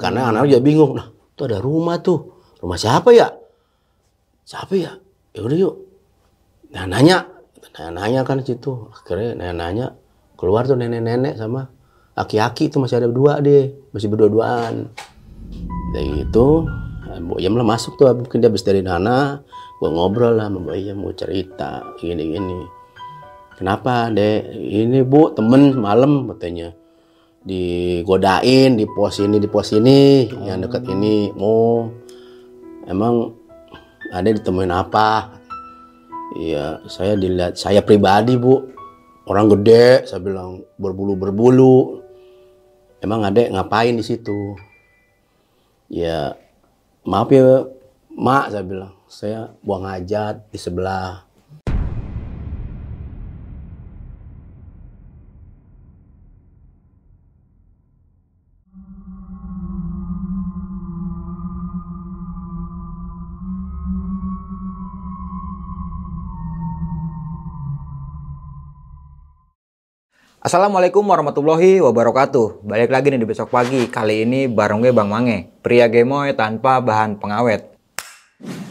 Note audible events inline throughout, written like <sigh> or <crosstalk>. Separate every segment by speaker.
Speaker 1: Karena anak juga bingung. Nah, tuh ada rumah tuh. Rumah siapa ya? Siapa ya? Ya udah yuk. Nah, nanya. Nanya-nanya kan situ. Akhirnya nanya-nanya. Keluar tuh nenek-nenek sama aki-aki itu masih ada dua deh. Masih berdua-duaan. Dari itu, Bu Iyam lah masuk tuh. Mungkin dia habis dari Nana. Gue ngobrol lah sama Bu Iyam. Mau cerita. Gini-gini. Kenapa dek? Ini bu temen malam katanya digodain di pos ini di pos ini yang dekat ini mau emang ada ditemuin apa? Iya saya dilihat saya pribadi bu. Orang gede saya bilang berbulu berbulu. Emang ada ngapain di situ? Ya maaf ya mak saya bilang. Saya buang hajat di sebelah
Speaker 2: Assalamualaikum warahmatullahi wabarakatuh. Balik lagi nih di besok pagi. Kali ini bareng gue Bang Mange, pria gemoy tanpa bahan pengawet.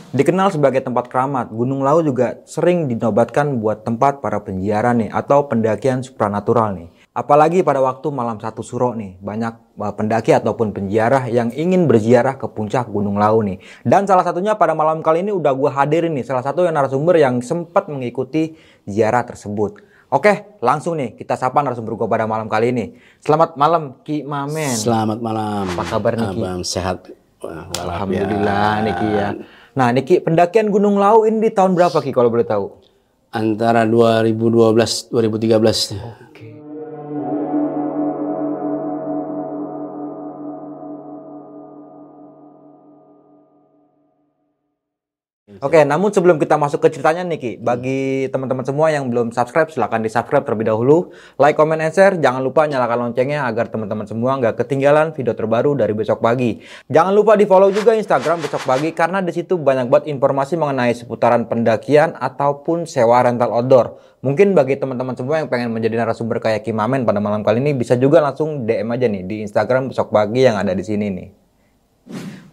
Speaker 2: Dikenal sebagai tempat keramat, Gunung Lau juga sering dinobatkan buat tempat para penziarah nih atau pendakian supranatural nih. Apalagi pada waktu malam satu suro nih, banyak uh, pendaki ataupun penziarah yang ingin berziarah ke puncak Gunung Lau nih. Dan salah satunya pada malam kali ini udah gue hadirin nih, salah satu yang narasumber yang sempat mengikuti ziarah tersebut. Oke, langsung nih kita sapa narasumber gue pada malam kali ini. Selamat malam Ki Mamen.
Speaker 1: Selamat malam.
Speaker 2: Apa kabar nih, Ki?
Speaker 1: Abang sehat. Wah,
Speaker 2: Alhamdulillah nih Ki ya. Nah, Niki pendakian Gunung Lau ini di tahun berapa Ki kalau boleh tahu?
Speaker 1: Antara 2012 2013.
Speaker 2: Oke. Oke, namun sebelum kita masuk ke ceritanya nih Ki, bagi teman-teman semua yang belum subscribe, silahkan di subscribe terlebih dahulu. Like, comment, and share. Jangan lupa nyalakan loncengnya agar teman-teman semua nggak ketinggalan video terbaru dari besok pagi. Jangan lupa di follow juga Instagram besok pagi karena di situ banyak banget informasi mengenai seputaran pendakian ataupun sewa rental outdoor. Mungkin bagi teman-teman semua yang pengen menjadi narasumber kayak Kimamen pada malam kali ini bisa juga langsung DM aja nih di Instagram besok pagi yang ada di sini nih.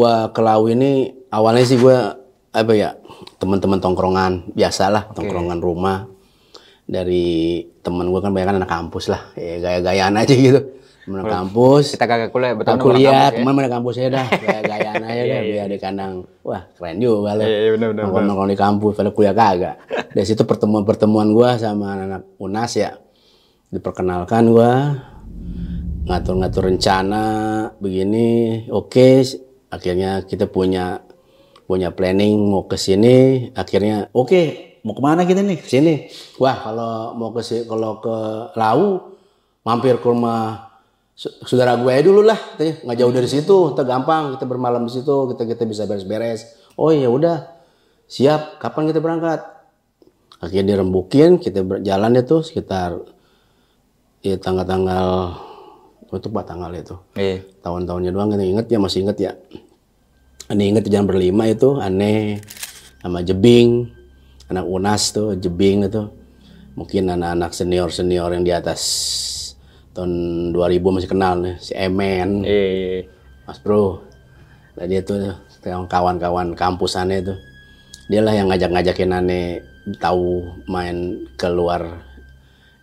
Speaker 1: Gua ke Lau ini awalnya sih gua apa ya teman-teman tongkrongan biasalah tongkrongan rumah dari temen gua kan banyak anak kampus lah ya gaya-gayaan aja gitu temen kampus
Speaker 2: Kita kagak kuliah, betul
Speaker 1: kuliah, teman mana kampus saya dah, <laughs> gaya-gayaan aja dah, biar di kandang. Wah, keren juga lo.
Speaker 2: Iya, iya,
Speaker 1: Nongkrong-nongkrong di kampus, pada kuliah kagak. Dari situ pertemuan-pertemuan gua sama anak UNAS ya. Diperkenalkan gua ngatur-ngatur rencana begini, oke. Akhirnya kita punya punya planning mau ke sini, akhirnya oke, mau ke mana kita nih? Ke sini. Wah, kalau mau ke kalau ke Lau mampir ke rumah saudara gue aja dulu lah, katanya. nggak jauh dari situ, kita gampang, kita bermalam di situ, kita kita bisa beres-beres. Oh ya udah, siap. Kapan kita berangkat? Akhirnya dirembukin, kita berjalan itu sekitar ya tanggal-tanggal itu pak tanggal itu
Speaker 2: Iya.
Speaker 1: tahun-tahunnya doang kita inget ya masih inget ya aneh inget jalan berlima itu aneh sama jebing anak unas tuh jebing itu. Mungkin anak-anak senior senior yang di atas tahun 2000 masih kenal nih si Emen.
Speaker 2: Iya.
Speaker 1: Mas Bro. Nah, dia tuh kawan-kawan kampus aneh tuh. Dia lah yang ngajak-ngajakin aneh tahu main keluar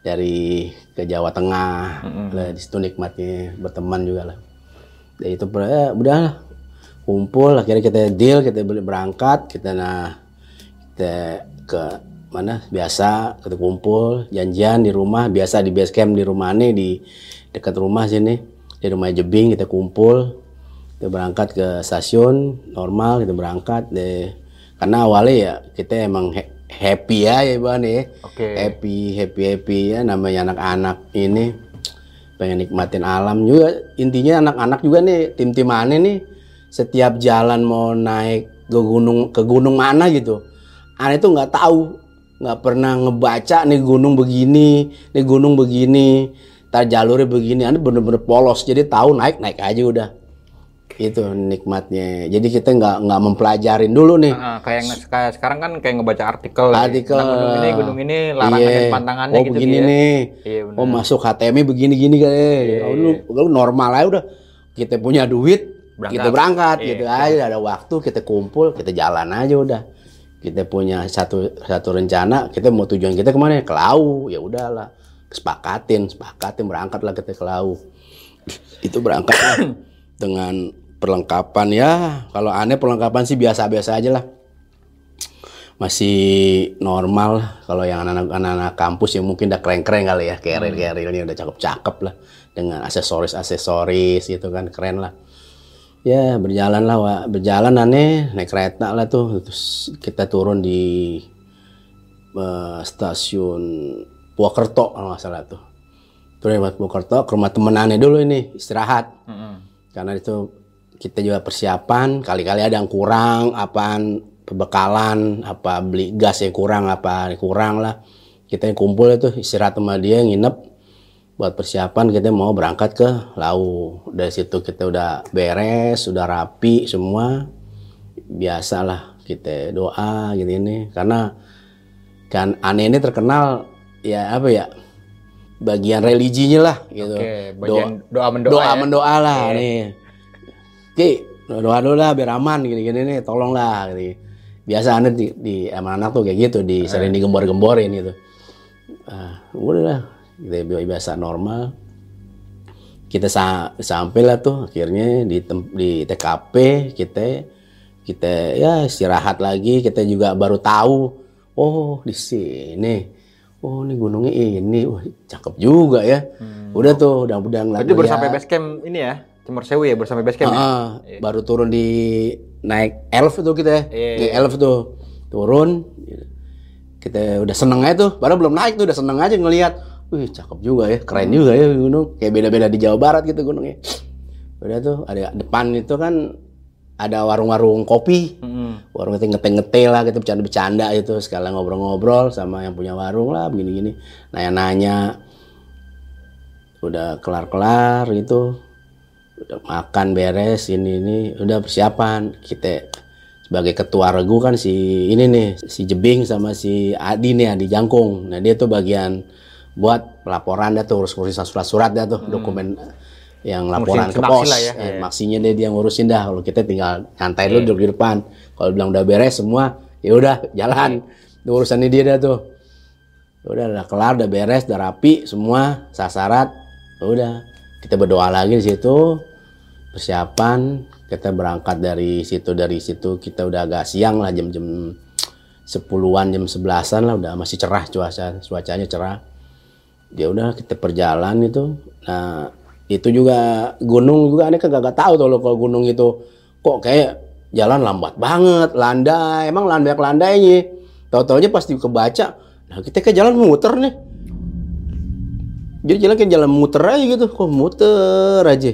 Speaker 1: dari ke Jawa Tengah. Lah di situ nikmatnya berteman juga lah. Dari itu ya, udah lah kumpul akhirnya kita deal kita beli berangkat kita nah kita ke mana biasa kita kumpul janjian di rumah biasa di base camp di rumah aneh di dekat rumah sini di rumah Jebing kita kumpul kita berangkat ke stasiun normal kita berangkat deh karena awalnya ya kita emang ha- happy ya ya bang ya
Speaker 2: Oke.
Speaker 1: happy happy happy ya namanya anak-anak ini pengen nikmatin alam juga intinya anak-anak juga nih tim-tim aneh nih setiap jalan mau naik ke gunung ke gunung mana gitu aneh tuh nggak tahu nggak pernah ngebaca nih gunung begini nih gunung begini tar jalurnya begini. Aneh bener-bener polos jadi tahu naik naik aja udah. Itu nikmatnya. Jadi kita nggak nggak mempelajarin dulu nih.
Speaker 2: Nah, kayak kayak sekarang kan kayak ngebaca artikel.
Speaker 1: artikel.
Speaker 2: Tentang gunung ini, gunung ini, larangan
Speaker 1: Iya.
Speaker 2: dan pantangannya
Speaker 1: oh
Speaker 2: gitu.
Speaker 1: begini
Speaker 2: ya.
Speaker 1: nih.
Speaker 2: Iya,
Speaker 1: oh masuk HTM begini gini kan oh, lu, lu normal aja udah. Kita punya duit
Speaker 2: Berangkat.
Speaker 1: kita berangkat
Speaker 2: Iya,
Speaker 1: gitu. aja ada waktu kita kumpul kita jalan aja udah. Kita punya satu satu rencana kita mau tujuan kita ke mana? Ke lau. Ya udahlah. Kesepakatin sepakatin berangkatlah kita ke lau. Itu berangkat lah. <coughs> Dengan perlengkapan ya kalau aneh perlengkapan sih biasa-biasa aja lah. Masih normal lah. Kalau yang anak-anak kampus yang mungkin udah keren-keren kali ya. Keril kerilnya udah cakep-cakep lah. Dengan aksesoris aksesoris gitu kan keren lah ya berjalan lah Wak. berjalan aneh naik kereta lah tuh. Terus kita turun di eh, stasiun Purwokerto kalau nggak salah tuh. Turun di Purwokerto ke rumah temen aneh dulu ini istirahat.
Speaker 2: Mm-mm.
Speaker 1: karena itu kita juga persiapan kali-kali ada yang kurang apaan pembekalan apa beli gas yang kurang apa kurang lah. Kita yang kumpul itu istirahat sama dia nginep buat persiapan kita mau berangkat ke Lau dari situ kita udah beres sudah rapi semua. Biasalah kita doa gitu ini. Karena kan aneh ini terkenal ya apa ya bagian religinya lah gitu.
Speaker 2: Oke, bagian
Speaker 1: Doa-
Speaker 2: doa mendoa
Speaker 1: doa
Speaker 2: ya.
Speaker 1: mendoa lah nih. Ki doa dulu lah biar aman gini gini nih tolong lah gitu. biasa aneh di, di sama anak tuh kayak gitu di sering digembor-gemborin gitu. Ah udah lah kita bi- biasa normal. Kita sa sampai lah tuh akhirnya di di TKP kita kita ya istirahat lagi. Kita juga baru tahu oh di sini. Oh ini gunungnya ini. Wah cakep juga ya. Udah tuh udah udah ngeliat
Speaker 2: baru sampai base camp ini ya, Timur Sewu ya, baru sampai base camp ya?
Speaker 1: Ah, baru turun di naik elf tuh kita
Speaker 2: Iya,
Speaker 1: naik elf tuh. Turun. Kita udah seneng aja tuh. Padahal belum naik tuh udah seneng aja ngelihat wih cakep juga ya keren juga ya gunung. Kayak beda-beda di Jawa Barat gitu gunungnya. Udah tuh ada depan itu kan ada warung-warung kopi. Warung itu ngete-ngete lah gitu bercanda-bercanda itu sekalian ngobrol-ngobrol sama yang punya warung lah begini-gini. Nanya-nanya. Udah kelar-kelar gitu. Udah makan beres ini ini. Udah persiapan. Kita sebagai ketua regu kan si ini nih si Jebing sama si Adi nih Adi Jangkung. Nah dia tuh bagian buat pelaporan dah tuh urus urusan surat-surat dah tuh dokumen yang laporan
Speaker 2: Ngurusin
Speaker 1: ke pos.
Speaker 2: ya.
Speaker 1: Eh, maksinya dia dia ngurusin dah. Kalau kita tinggal nyantai dulu duduk di depan. Kalau bilang udah beres semua ya udah jalan. Itu urusannya dia dah tuh. Udah udah kelar udah beres udah rapi semua sasarat udah kita berdoa lagi di situ. Persiapan kita berangkat dari situ dari situ. Kita udah agak siang lah jam-jam sepuluhan jam sebelasan lah udah masih cerah cuaca cuacanya cerah ya udah kita perjalan itu. Nah itu juga gunung juga aneh kagak gak tahu tuh lo kalau gunung itu kok kayak jalan lambat banget landai. Emang landai landainya tahu aja pasti kebaca nah kita kayak jalan muter nih. Jadi jalan kayak jalan muter aja gitu kok muter aja.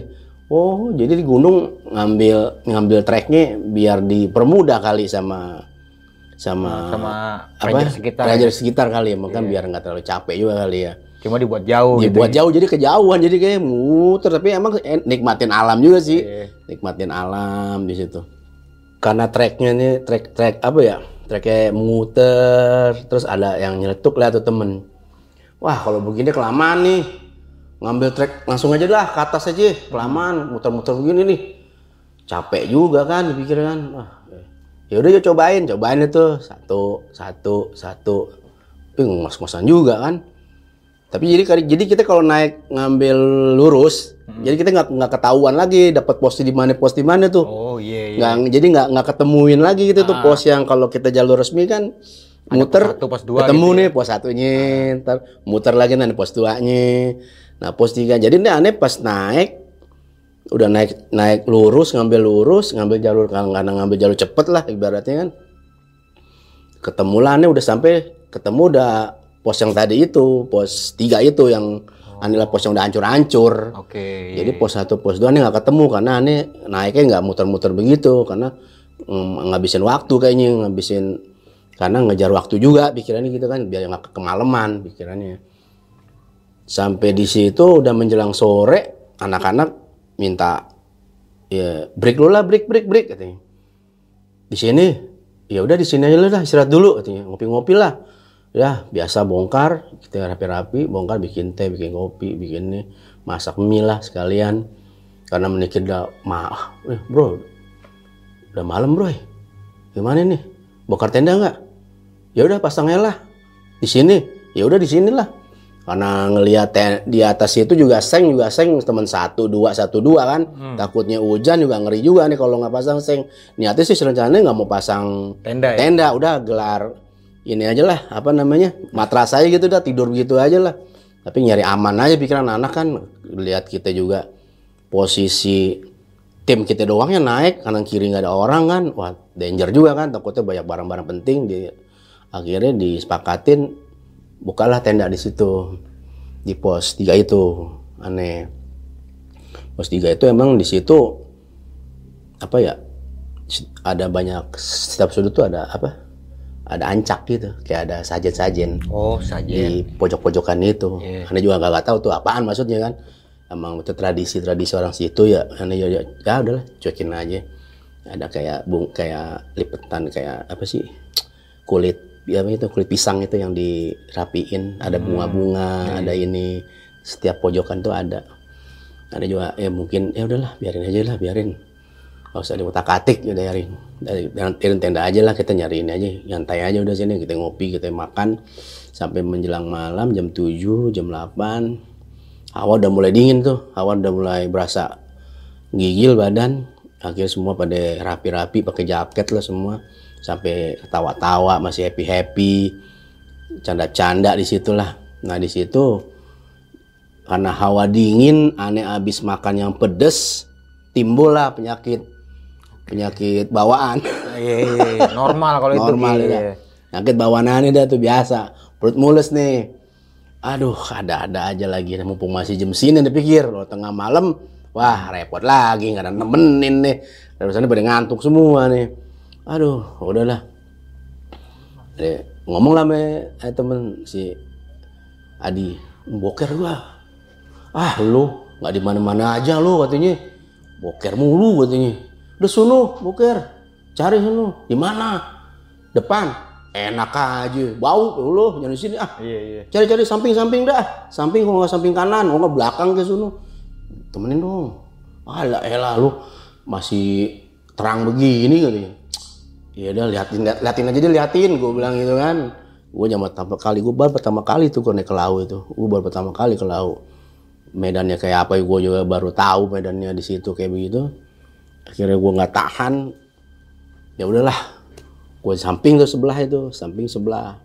Speaker 1: Oh jadi di gunung ngambil ngambil treknya biar dipermudah kali sama sama
Speaker 2: Sama
Speaker 1: apa?
Speaker 2: ranger sekitar.
Speaker 1: ranger sekitar kali ya makanya biar nggak terlalu capek juga kali ya
Speaker 2: Cuma dibuat jauh
Speaker 1: Ya,
Speaker 2: gitu.
Speaker 1: buat jauh jadi kejauhan jadi kayak muter. Tapi emang nikmatin alam juga sih.
Speaker 2: Iya.
Speaker 1: nikmatin alam di situ. Karena treknya nih trek trek apa ya? Treknya muter terus ada yang nyeletuk lah tuh temen. Wah kalau begini kelamaan nih. Ngambil trek langsung aja lah ke atas aja. Kelamaan muter-muter begini nih. Capek juga kan dipikir kan wah ya udah cobain. Cobain itu. Satu satu satu. Tapi ngos-ngosan juga kan tapi jadi jadi kita kalau naik ngambil lurus, jadi kita nggak nggak ketahuan lagi dapat pos di mana pos di mana tuh.
Speaker 2: Oh iya iya.
Speaker 1: Nggak jadi nggak nggak ketemuin lagi gitu tuh pos yang kalau kita jalur resmi kan muter
Speaker 2: satu, pos dua
Speaker 1: ketemu nih pos satunya, ntar muter lagi nanti pos duanya. Nah pos tiga jadi ini aneh pas naik udah naik naik lurus ngambil lurus ngambil jalur karena ngambil jalur cepet lah ibaratnya kan ketemu lah nih udah sampai ketemu udah pos yang tadi itu pos tiga itu yang inilah pos yang udah hancur-hancur.
Speaker 2: Oke.
Speaker 1: jadi pos satu pos dua nih nggak ketemu karena aneh naiknya nggak muter-muter begitu karena mm, ngabisin waktu kayaknya ngabisin karena ngejar waktu juga pikirannya gitu kan biar nggak kemalaman pikirannya. Sampai di situ udah menjelang sore anak-anak minta ya break dulu lah break break break katanya. Di sini? Ya udah di sini aja lah istirahat dulu katanya. Ngopi-ngopi lah ya biasa bongkar kita rapi-rapi bongkar bikin teh bikin kopi bikin ini masak mie lah sekalian. Karena menikir udah mah eh, bro udah malam bro gimana nih bongkar tenda nggak? Ya udah pasang aja lah. Di sini. Ya udah di sini lah. Karena ngelihat di atas itu juga seng juga seng. Teman satu dua satu dua kan. Takutnya hujan juga ngeri juga nih kalau nggak pasang seng. Niatnya sih rencananya nggak mau pasang
Speaker 2: Tenda ya?
Speaker 1: tenda. Udah gelar ini aja lah apa namanya matras aja gitu dah tidur gitu aja lah. Tapi nyari aman aja pikiran anak kan lihat kita juga posisi tim kita doangnya naik kanan kiri nggak ada orang kan. Wah danger juga kan takutnya banyak barang-barang penting di akhirnya disepakatin bukalah tenda di situ di pos tiga itu aneh. Pos tiga itu emang di situ apa ya ada banyak setiap sudut tuh ada apa ada ancak gitu kayak ada sajen-sajen
Speaker 2: Oh, saja.
Speaker 1: di pojok-pojokan itu.
Speaker 2: Iya.
Speaker 1: Anda juga nggak tahu tuh apaan maksudnya kan. Emang itu tradisi-tradisi orang situ ya. Anda ya, ya, ya udahlah cuekin aja. Ada kayak bung kayak lipetan kayak apa sih kulit ya itu kulit pisang itu yang dirapiin. Ada bunga-bunga, ada ini setiap pojokan tuh ada. Ada juga ya mungkin ya udahlah biarin aja lah biarin. Gak usah diutak atik ya biarin. Dari dari tenda aja lah kita nyariin aja. Nyantai aja udah sini kita ngopi, kita makan sampai menjelang malam jam 7, jam 8. Hawa udah mulai dingin tuh. Hawa udah mulai berasa gigil badan. Akhirnya semua pada rapi-rapi pakai jaket lah semua. Sampai tawa-tawa masih happy-happy. Canda-canda di situlah. Nah di situ karena hawa dingin, aneh abis makan yang pedes, timbul lah penyakit penyakit bawaan.
Speaker 2: Iya, iya, iya. normal kalau itu.
Speaker 1: Normal ya. Penyakit bawaan dah tuh biasa. Perut mulus nih. Aduh, ada-ada aja lagi. Mumpung masih jam sini dipikir. Kalau tengah malam, wah repot lagi. Nggak ada nemenin nih. Terusannya pada ngantuk semua nih. Aduh, udahlah. Deh, ngomong lah sama eh, temen si Adi. Boker gua. Ah, lu nggak di mana-mana aja lu katanya. Boker mulu katanya. Udah sono, boker. Cari sono. Di mana? Depan. Enak aja. Bau lu jangan di sini ah.
Speaker 2: Iya, iya.
Speaker 1: Cari-cari samping-samping dah. Samping kalau nggak samping kanan, kalau nggak belakang ke sono. Temenin dong. Alah, elah lu masih terang begini katanya. Ya udah liatin, liat- liatin aja deh liatin, gue bilang gitu kan. Gue zaman pertama kali, gue baru pertama kali tuh naik ke laut itu. Gue baru pertama kali ke laut. Medannya kayak apa, gue juga baru tahu medannya di situ kayak begitu. Akhirnya gue nggak tahan. Ya udahlah, gue samping tuh sebelah itu, samping sebelah.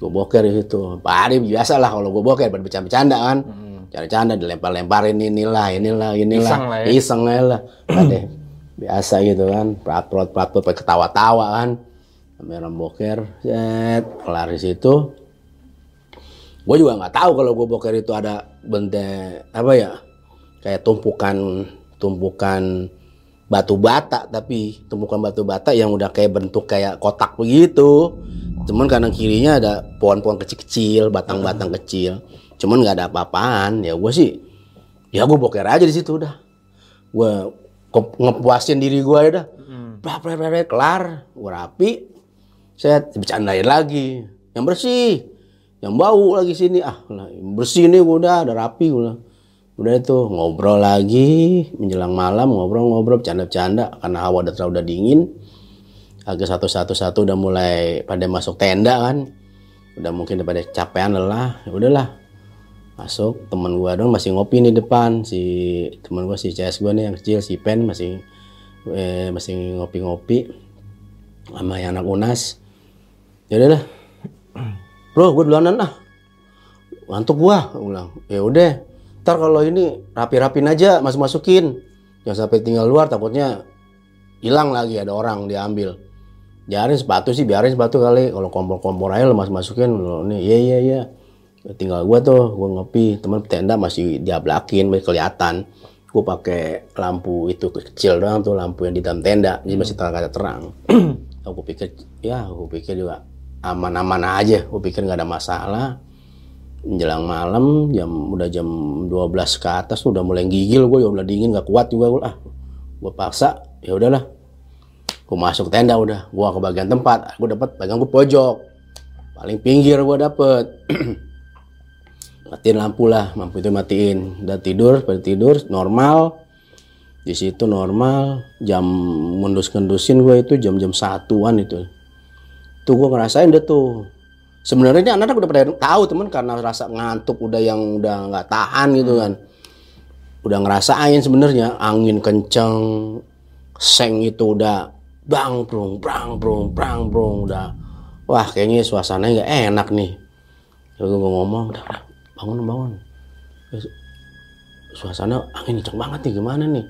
Speaker 1: Gue boker di situ. Pak Adi biasa lah kalau gue boker bercanda-bercanda kan. Canda-canda dilempar-lemparin inilah, inilah, inilah.
Speaker 2: Iseng lah ya.
Speaker 1: Iseng lah. Biasa gitu kan. Prat-prat, prat-prat, ketawa-tawa kan. Sampai orang boker, set, kelar di situ. Gue juga nggak tahu kalau gue boker itu ada benda apa ya kayak tumpukan tumpukan batu bata tapi tumpukan batu bata yang udah kayak bentuk kayak kotak begitu. Cuman kanan kirinya ada pohon-pohon kecil-kecil batang-batang kecil. Cuman nggak ada apa-apaan. Ya gue sih ya gue boker aja di situ udah. Gue ngepuasin diri gue ya udah. Blah, blah, blah, blah, kelar. Gue rapi. Saya bercandain lagi. Yang bersih. Yang bau lagi sini. Ah bersih nih gua udah ada rapi gua udah itu ngobrol lagi menjelang malam ngobrol-ngobrol bercanda-bercanda karena hawa udah terlalu udah dingin. Agak satu-satu satu udah mulai pada masuk tenda kan. Udah mungkin pada capean lelah. Ya udahlah masuk. Teman gua dong masih ngopi nih depan. Si teman gua si CS gua nih yang kecil si Pen masih eh, masih ngopi-ngopi sama yang anak unas. Ya udahlah. Bro gue duluanan lah. Ngantuk gua Gua bilang. Ya udah ntar kalau ini rapi-rapin aja masuk masukin jangan sampai tinggal luar takutnya hilang lagi ada orang diambil. Biarin sepatu sih biarin sepatu kali. Kalau kompor-kompor aja lo mas masukin lo nih iya iya iya. Tinggal gua tuh gua ngopi teman tenda masih diablakin masih kelihatan. Gua pakai lampu itu kecil doang tuh lampu yang di dalam tenda. Jadi masih terang terang. <clears throat> Aku pikir ya aku pikir juga aman-aman aja. Aku pikir nggak ada masalah menjelang malam jam udah jam 12 ke atas udah mulai gigil gue udah dingin nggak kuat juga gue ah gue paksa ya udahlah. Gue masuk tenda udah gue ke bagian tempat gue dapat bagian gue pojok. Paling pinggir gue dapet. <clears throat> Matiin lampu lah lampu itu matiin. Udah tidur pada tidur normal. Di situ normal jam mundus kendusin gue itu jam-jam satuan itu. Tuh gue ngerasain deh tuh sebenarnya ini anak-anak udah pada tahu temen karena rasa ngantuk udah yang udah nggak tahan gitu kan. Udah ngerasain sebenarnya angin kenceng seng itu udah bang brung brang brung brang brung udah. Wah kayaknya suasananya nggak enak nih. Lalu gue ngomong udah, udah bangun bangun. Suasana angin kenceng banget nih gimana nih?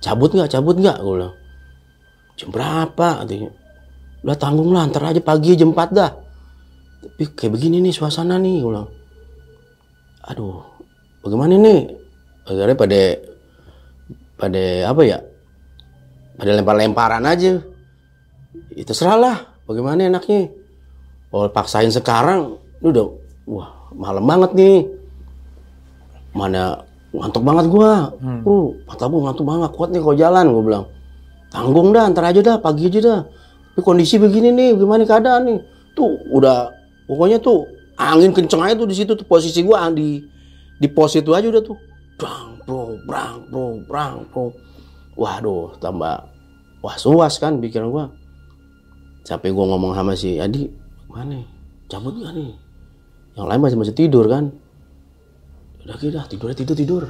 Speaker 1: Cabut nggak cabut nggak? Gue bilang. Jam berapa? katanya. Udah tanggung lah ntar aja pagi jam 4 dah tapi kayak begini nih suasana nih gue bilang. Aduh bagaimana nih? Akhirnya pada pada apa ya? Pada lempar-lemparan aja. Itu terserah lah bagaimana enaknya. Kalau paksain sekarang lu udah wah malam banget nih. Mana ngantuk banget gua. Hmm. uh mata gua ngantuk banget kuat nih kalau jalan gua bilang. Tanggung dah antar aja dah pagi aja dah. Tapi kondisi begini nih gimana keadaan nih? Tuh udah pokoknya tuh angin kenceng aja tuh di situ tuh posisi gua di di pos itu aja udah tuh. Brang bro brang bro brang bro. Waduh tambah wah suas kan pikiran gua. Sampai gua ngomong sama si Adi mana cabut gak nih? Yang lain masih masih tidur kan. Udah kita tidur tidur tidur.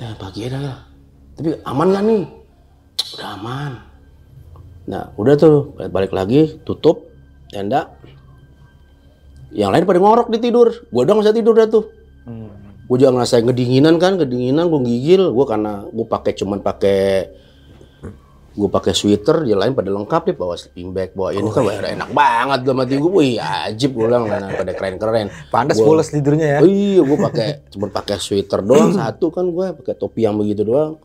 Speaker 1: Dah pagi ya. Tapi aman gak nih? Udah aman. Nah udah tuh balik lagi tutup tenda yang lain pada ngorok di tidur. Gue doang bisa tidur dah tuh. Hmm. gue juga ngerasain kedinginan kan kedinginan gue gigil. Gue karena gue pakai cuman pakai gue pakai sweater yang lain pada lengkap deh bawa sleeping bag bawa ini oh, kan iya. enak banget dalam hati gue wih ajib gue bilang pada keren keren
Speaker 2: pantas pulas tidurnya ya.
Speaker 1: Iya gue pakai cuma pakai sweater doang satu kan gue pakai topi yang begitu doang.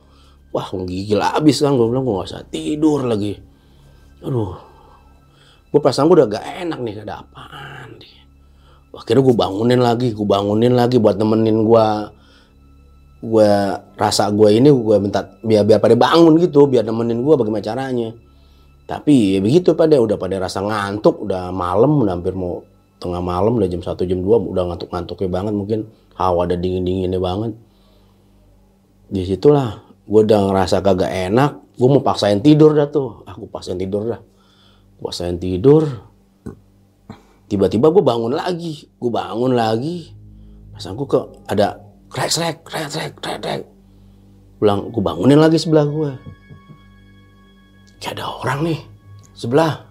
Speaker 1: Wah gigil abis kan gue bilang gue gak usah tidur lagi. Aduh. Gue perasaan gue udah gak enak nih ada apaan deh akhirnya gue bangunin lagi gue bangunin lagi buat nemenin gue gue rasa gue ini gue minta biar biar pada bangun gitu biar nemenin gue bagaimana caranya. Tapi ya begitu pada udah pada rasa ngantuk udah malam udah hampir mau tengah malam udah jam satu jam dua udah ngantuk ngantuknya banget mungkin. Hawa ada dingin dinginnya banget. Di situlah gue udah ngerasa kagak enak gue mau paksain tidur dah tuh. Aku ah, paksain tidur dah. Paksain tidur tiba-tiba gue bangun lagi gue bangun lagi. Pas aku ke ada krek krek krek krek krek krek. Pulang gue bangunin lagi sebelah gue kayak ada orang nih sebelah.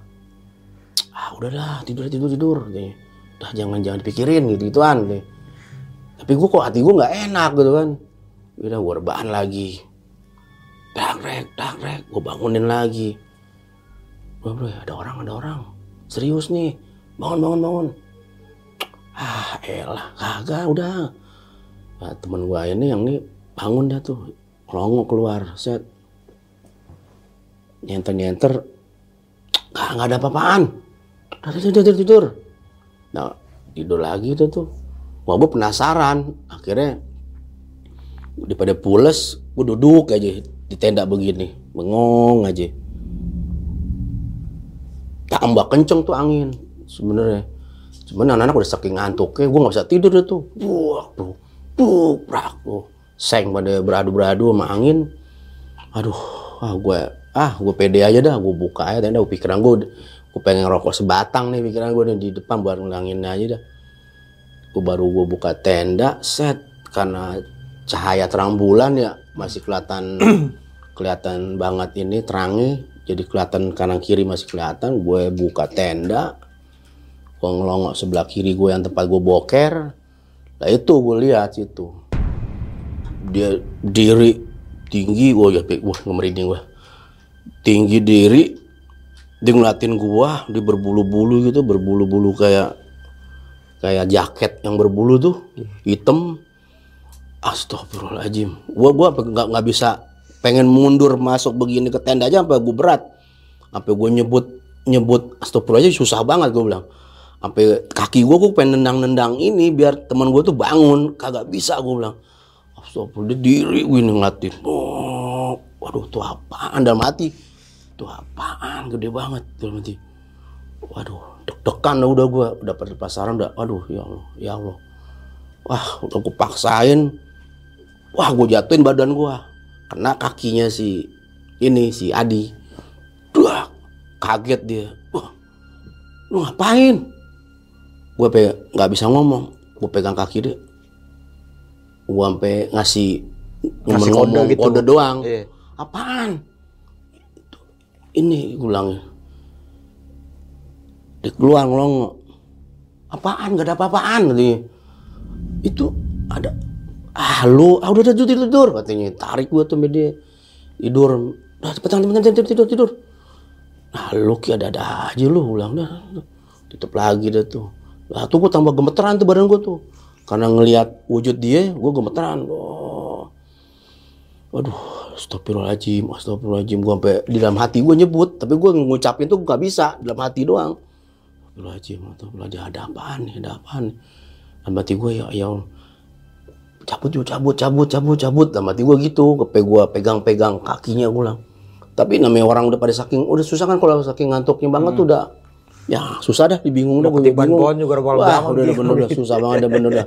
Speaker 1: Ah udahlah tidur tidur tidur nih udah jangan jangan dipikirin gitu gituan nih tapi gue kok hati gue nggak enak gitu kan. Udah gue rebahan lagi. Tak rek tak rek gue bangunin lagi. Bro, bro ada orang ada orang. Serius nih bangun bangun bangun. Ah elah kagak udah. Nah, temen gua ini yang ini bangun dah tuh. Ngelongok keluar set. Nyenter nyenter gak nggak ada apa-apaan. Tidur tidur tidur. Nah tidur lagi tuh. Tuh gua gue penasaran. Akhirnya daripada pules gue duduk aja di tenda begini. Bengong aja. Tambah kenceng tuh angin sebenarnya. Cuman anak-anak udah saking ngantuknya gue nggak bisa tidur deh tuh. Wah tuh tuh brak tuh seng pada beradu-beradu sama angin. Aduh ah gue ah gue pede aja dah. Gue buka aja tenda pikiran gue gue pengen rokok sebatang nih pikiran gue di depan buat ngilangin aja dah. Gue baru gue buka tenda set karena cahaya terang bulan ya masih kelihatan <clears throat> kelihatan banget ini terangnya. Jadi kelihatan kanan kiri masih kelihatan gue buka tenda gue ngelongok sebelah kiri gue yang tempat gue boker. Lah itu gue lihat itu dia diri tinggi gua ya wah ngemerinding gua. Tinggi diri dia ngeliatin gua dia berbulu-bulu gitu berbulu-bulu kayak kayak jaket yang berbulu tuh hitam. Astagfirullahaladzim. Gua gua nggak nggak bisa pengen mundur masuk begini ke tenda aja sampai gua berat. Sampai gua nyebut nyebut astagfirullahaladzim susah banget gua bilang sampai kaki gua gua pengen nendang-nendang ini biar teman gua tuh bangun. Kagak bisa gua bilang. Astagfirullah diri gini ngeliatin. Oh, waduh tuh apaan? Dalam hati tuh apaan? Gede banget dalam hati. Waduh deg-degan udah gua. Udah pada pasaran udah waduh ya Allah ya Allah. Wah udah gue paksain. Wah gue jatuhin badan gua. Kena kakinya si ini si Adi. Duh, kaget dia. Wah lu ngapain gue pe nggak bisa ngomong gue pegang kaki dia. Gue sampai ngasih
Speaker 2: Ngasih
Speaker 1: ngomong
Speaker 2: kode gitu.
Speaker 1: kode doang.
Speaker 2: Iya.
Speaker 1: apaan? Ini gue bilangnya dia keluar ngelongo. Apaan? Gak ada apa-apaan katanya. Itu ada ah lu ah udah tidur tidur, tidur katanya. Tarik gua tuh sama dia tidur. Udah cepetan cepetan tidur tidur tidur. Nah lu ki ada ada aja lu ulang dah tutup lagi dah tuh lah tuh gua tambah gemeteran tuh badan gua tuh karena ngelihat wujud dia gua gemeteran oh Aduh, astagfirullahaladzim, astagfirullahaladzim. Gua sampai di dalam hati gua nyebut, tapi gua ngucapin tuh gak bisa, dalam hati doang. Astagfirullahaladzim, astagfirullahaladzim, ada apaan nih, ada apaan nih. Dalam hati gua ya, ya cabut yuk, cabut, cabut, cabut, cabut. Dalam hati gua gitu, kepe gua pegang-pegang kakinya gua bilang. Tapi namanya orang udah pada saking, udah susah kan kalau saking ngantuknya banget tuh udah, ya susah dah, dibingung dah,
Speaker 2: ketiban
Speaker 1: bingung.
Speaker 2: pohon juga
Speaker 1: Wah,
Speaker 2: banget
Speaker 1: udah, udah bener, udah susah banget, udah bener dah.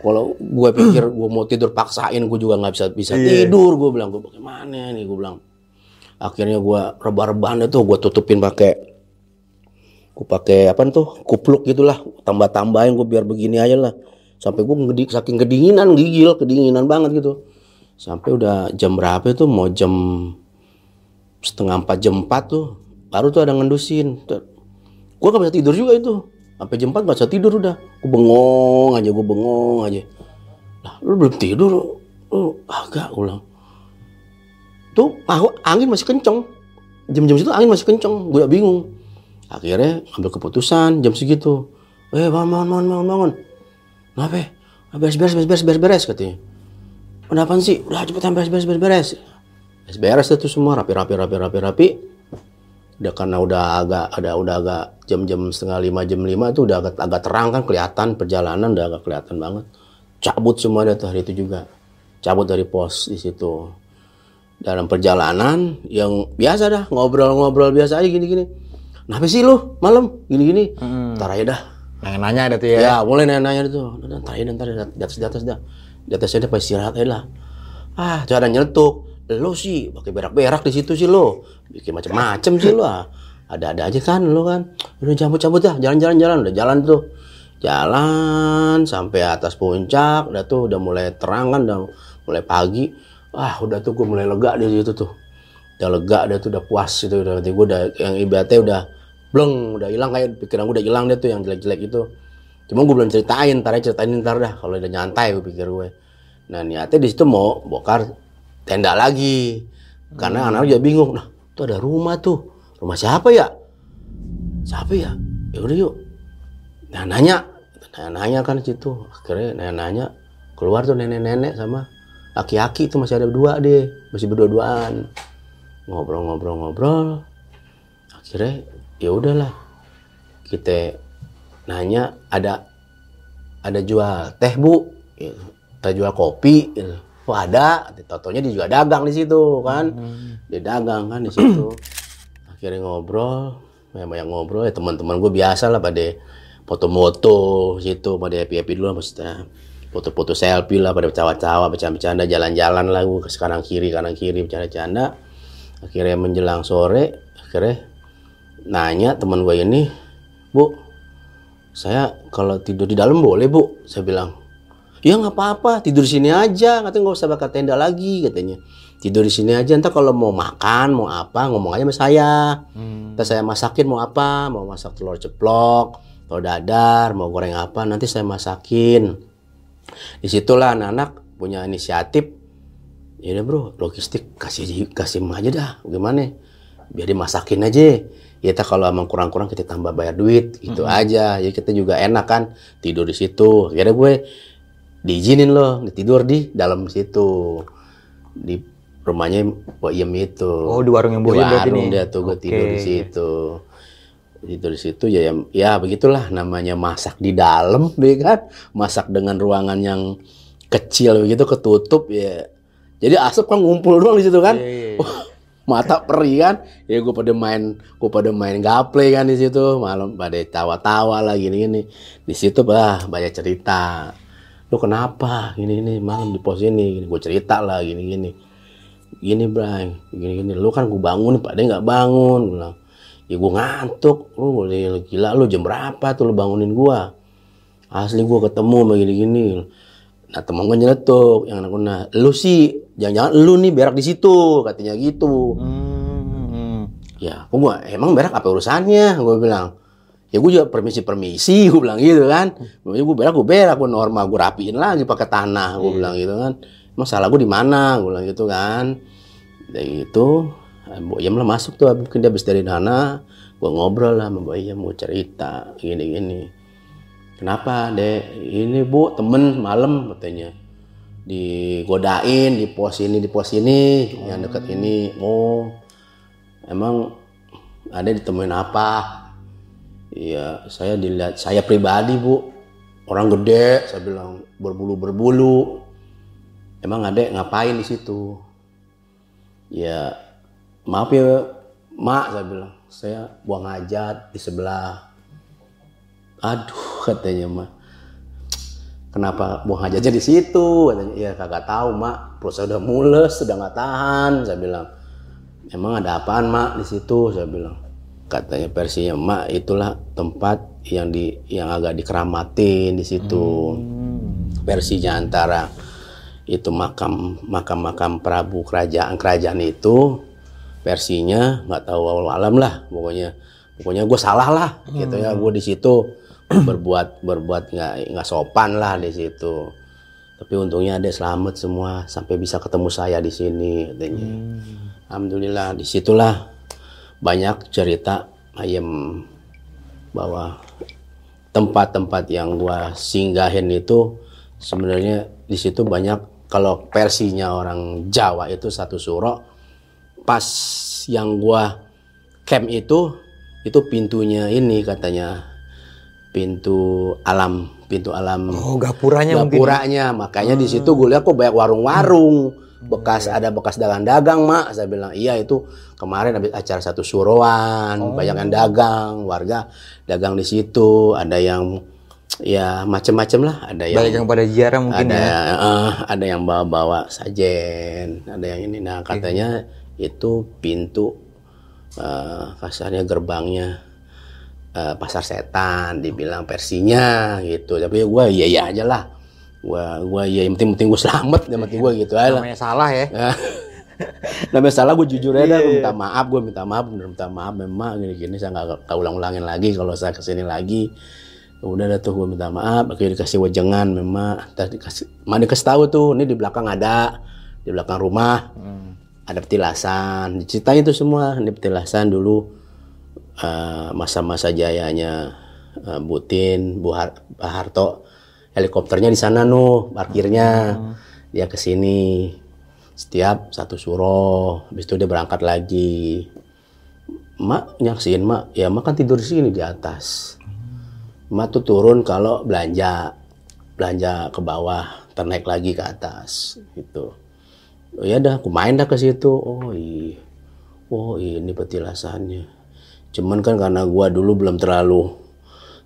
Speaker 1: Kalau gue pikir gue mau tidur paksain, gue juga nggak bisa bisa
Speaker 2: Iya.
Speaker 1: tidur. Gue bilang gue bagaimana nih, gue bilang. Akhirnya gue rebah-rebahan itu gue tutupin pakai gue pakai apa tuh kupluk gitulah tambah-tambahin gue biar begini aja lah sampai gue ngedi, saking kedinginan gigil kedinginan banget gitu sampai udah jam berapa itu mau jam setengah empat jam empat tuh baru tuh ada ngendusin gue gak bisa tidur juga itu. Sampai jam 4 gak bisa tidur udah. Gue bengong aja gue bengong aja. Lah lu belum tidur? Lu agak gue bilang. Tuh ah, angin masih kenceng. Jam-jam situ angin masih kenceng. Gue bingung. Akhirnya ambil keputusan jam segitu. Eh bangun bangun bangun bangun. Bangun kenapa? Ah, beres beres beres beres beres beres katanya. Udah apaan sih? Udah cepetan beres beres beres beres. Beres beres itu semua rapi rapi rapi rapi rapi udah karena udah agak ada udah agak jam-jam setengah lima jam lima itu udah agak, agak terang kan kelihatan perjalanan udah agak kelihatan banget. Cabut semua deh tuh hari itu juga. Cabut dari pos di situ. Dalam perjalanan yang biasa dah ngobrol-ngobrol biasa aja gini-gini. Kenapa sih lu malam? Gini-gini. Ntar aja dah.
Speaker 2: Nanya-nanya ada tuh ya.
Speaker 1: ya mulai nanya-nanya udah ntar aja ntar di atas di atas dah. Di atasnya dia pas istirahat aja lah. Ah tuh ada nyetuk lo sih pakai berak-berak di situ sih lo. Bikin macam-macam sih lo ah. ada-ada aja kan lo kan. Udah cabut-cabut dah jalan-jalan jalan udah jalan tuh. Jalan sampai atas puncak udah tuh udah mulai terang kan udah mulai pagi. Wah udah tuh gue mulai lega di situ tuh. Udah lega udah tuh udah puas itu udah gue udah yang ibaratnya udah bleng udah hilang kayak pikiran gue udah hilang deh tuh yang jelek-jelek itu. Cuma gue belum ceritain ntar ceritain ntar dah. Kalau udah nyantai gue pikir gue nah niatnya di situ mau bongkar tenda lagi. Karena anak juga bingung nah tuh ada rumah tuh. Rumah siapa ya? Siapa ya? Ya udah yuk. Nah nanya nanya nanya kan situ. Akhirnya nanya nanya keluar tuh nenek-nenek sama laki-laki itu masih ada berdua deh masih berdua-duaan. Ngobrol-ngobrol-ngobrol. Akhirnya ya udahlah kita nanya ada ada jual teh bu? Gitu. kita jual kopi gitu. Oh ada. Totonya dia juga dagang di situ kan? Dia dagang kan di situ. Akhirnya ngobrol. Banyak banyak ngobrol. Ya teman-teman gue biasa lah pada foto-moto situ pada happy happy dulu maksudnya. Foto-foto selfie lah pada cawa-cawa bercanda-bercanda jalan-jalan lah gue ke kanan kiri kanan kiri bercanda-canda. Akhirnya menjelang sore akhirnya nanya teman gue ini bu saya kalau tidur di dalam boleh bu? Saya bilang ya nggak apa-apa tidur di sini aja. Katanya nggak usah bakar tenda lagi katanya. Tidur di sini aja ntar kalau mau makan mau apa ngomong aja sama saya. Ntar saya masakin mau apa mau masak telur ceplok telur dadar mau goreng apa nanti saya masakin. Di situlah anak-anak punya inisiatif. Ya udah bro logistik kasih kasih aja dah. Gimana? Biar dimasakin aja. Ya kita kalau emang kurang-kurang kita tambah bayar duit gitu aja. Ya kita juga enak kan tidur di situ. Akhirnya gue diizinin loh tidur di dalam situ. Di rumahnya Mbak Iem itu.
Speaker 2: Oh, di warung yang
Speaker 1: di
Speaker 2: Iem berarti
Speaker 1: warung
Speaker 2: nih?
Speaker 1: dia tuh gue tidur di situ. Tidur di situ ya ya, ya begitulah namanya masak di dalam <laughs> ya kan? Masak dengan ruangan yang kecil begitu ketutup ya. Jadi asap kan ngumpul doang di situ kan?
Speaker 2: Iya, iya.
Speaker 1: Wah, mata perih kan? Ya gue pada main gue pada main gaple kan di situ. Malam pada tawa-tawa lah gini gini di situ bah banyak cerita lu kenapa? Gini gini malam di pos ini gini gue cerita lah gini gini. Gini bray gini gini lu kan gue bangun pak dia nggak bangun. Gua bilang ya gue ngantuk lu gila lu jam berapa tuh lu bangunin gua? Asli gua ketemu sama gini gini. Nah temen gue nyeletuk yang anak nah lu sih jangan-jangan lu nih berak di situ katanya gitu.
Speaker 2: Hmm, hmm.
Speaker 1: ya kok gua emang berak apa urusannya? Gue bilang ya gue juga permisi permisi gue bilang gitu kan. Gue berak gue berak gue normal gue rapiin lagi pakai tanah gue bilang gitu kan. Emang salah gue di mana? Gue bilang gitu kan. Dari itu Mbak Iyam lah masuk tuh mungkin dia habis dari sana gue ngobrol lah sama Mbak Iyam mau cerita gini gini. Kenapa dek? Ini bu temen malam katanya. Digodain di pos ini di pos ini yang deket ini. Oh emang ada ditemuin apa iya saya dilihat saya pribadi bu. Orang gede saya bilang berbulu berbulu. Emang adek ngapain di situ? Ya maaf ya mak saya bilang. Saya buang hajat di sebelah. Aduh katanya mak. Kenapa buang hajatnya di situ? Katanya ya kagak tahu mak. Perut saya udah mules sudah nggak tahan. Saya bilang emang ada apaan mak di situ? Saya bilang katanya versinya mak itulah tempat yang di yang agak dikeramatin di situ. Versinya antara itu makam makam makam Prabu kerajaan kerajaan itu versinya nggak tahu walau alam lah pokoknya pokoknya gue salah lah gitu ya. Gue di situ <clears throat> berbuat berbuat nggak nggak sopan lah di situ. Tapi untungnya ada selamat semua sampai bisa ketemu saya di sini katanya. Alhamdulillah di situlah banyak cerita ayam bahwa tempat-tempat yang gua singgahin itu sebenarnya di situ banyak. Kalau versinya orang Jawa itu satu suro pas yang gua camp itu itu pintunya ini katanya pintu alam pintu alam
Speaker 2: Oh, gapuranya mungkin.
Speaker 1: gapuranya. Makanya di situ gue lihat kok banyak warung-warung bekas ada bekas dagang-dagang mak. Saya bilang iya itu kemarin habis acara satu suruhan banyak yang dagang warga dagang di situ ada yang ya macam-macam lah. Ada yang
Speaker 2: Banyak yang pada ziarah mungkin
Speaker 1: ada
Speaker 2: ya.
Speaker 1: eh, ada yang bawa-bawa sajen ada yang ini. Nah katanya itu pintu eh, kasarnya gerbangnya eh, pasar setan dibilang versinya gitu. Tapi gue iya iya aja lah gue gue iya yang penting penting gue selamat yang penting gue gitu aja
Speaker 2: Namanya salah ya. <laughs>
Speaker 1: Namanya salah gue jujur aja dah,
Speaker 2: Iya,
Speaker 1: gue minta maaf gue minta maaf bener minta maaf memang gini gini saya nggak nggak ulang ulangin lagi kalau saya ke sini lagi. Udah dah tuh gue minta maaf akhirnya dikasih wejengan memang. Tadi dikasih mana dikasih tahu tuh ini di belakang ada di belakang rumah.
Speaker 2: Hmm.
Speaker 1: ada petilasan diceritain tuh semua ini petilasan dulu eh, masa-masa jayanya eh, Butin Bu Har- Harto helikopternya di sana nuh parkirnya. Dia ke sini setiap satu suro habis itu dia berangkat lagi. Mak nyaksin mak. Ya mak kan tidur di sini di atas. Mak tuh turun kalau belanja belanja ke bawah ternaik lagi ke atas gitu. Oh ya dah aku main dah ke situ. Oh iya oh ini petilasannya. Cuman kan karena gua dulu belum terlalu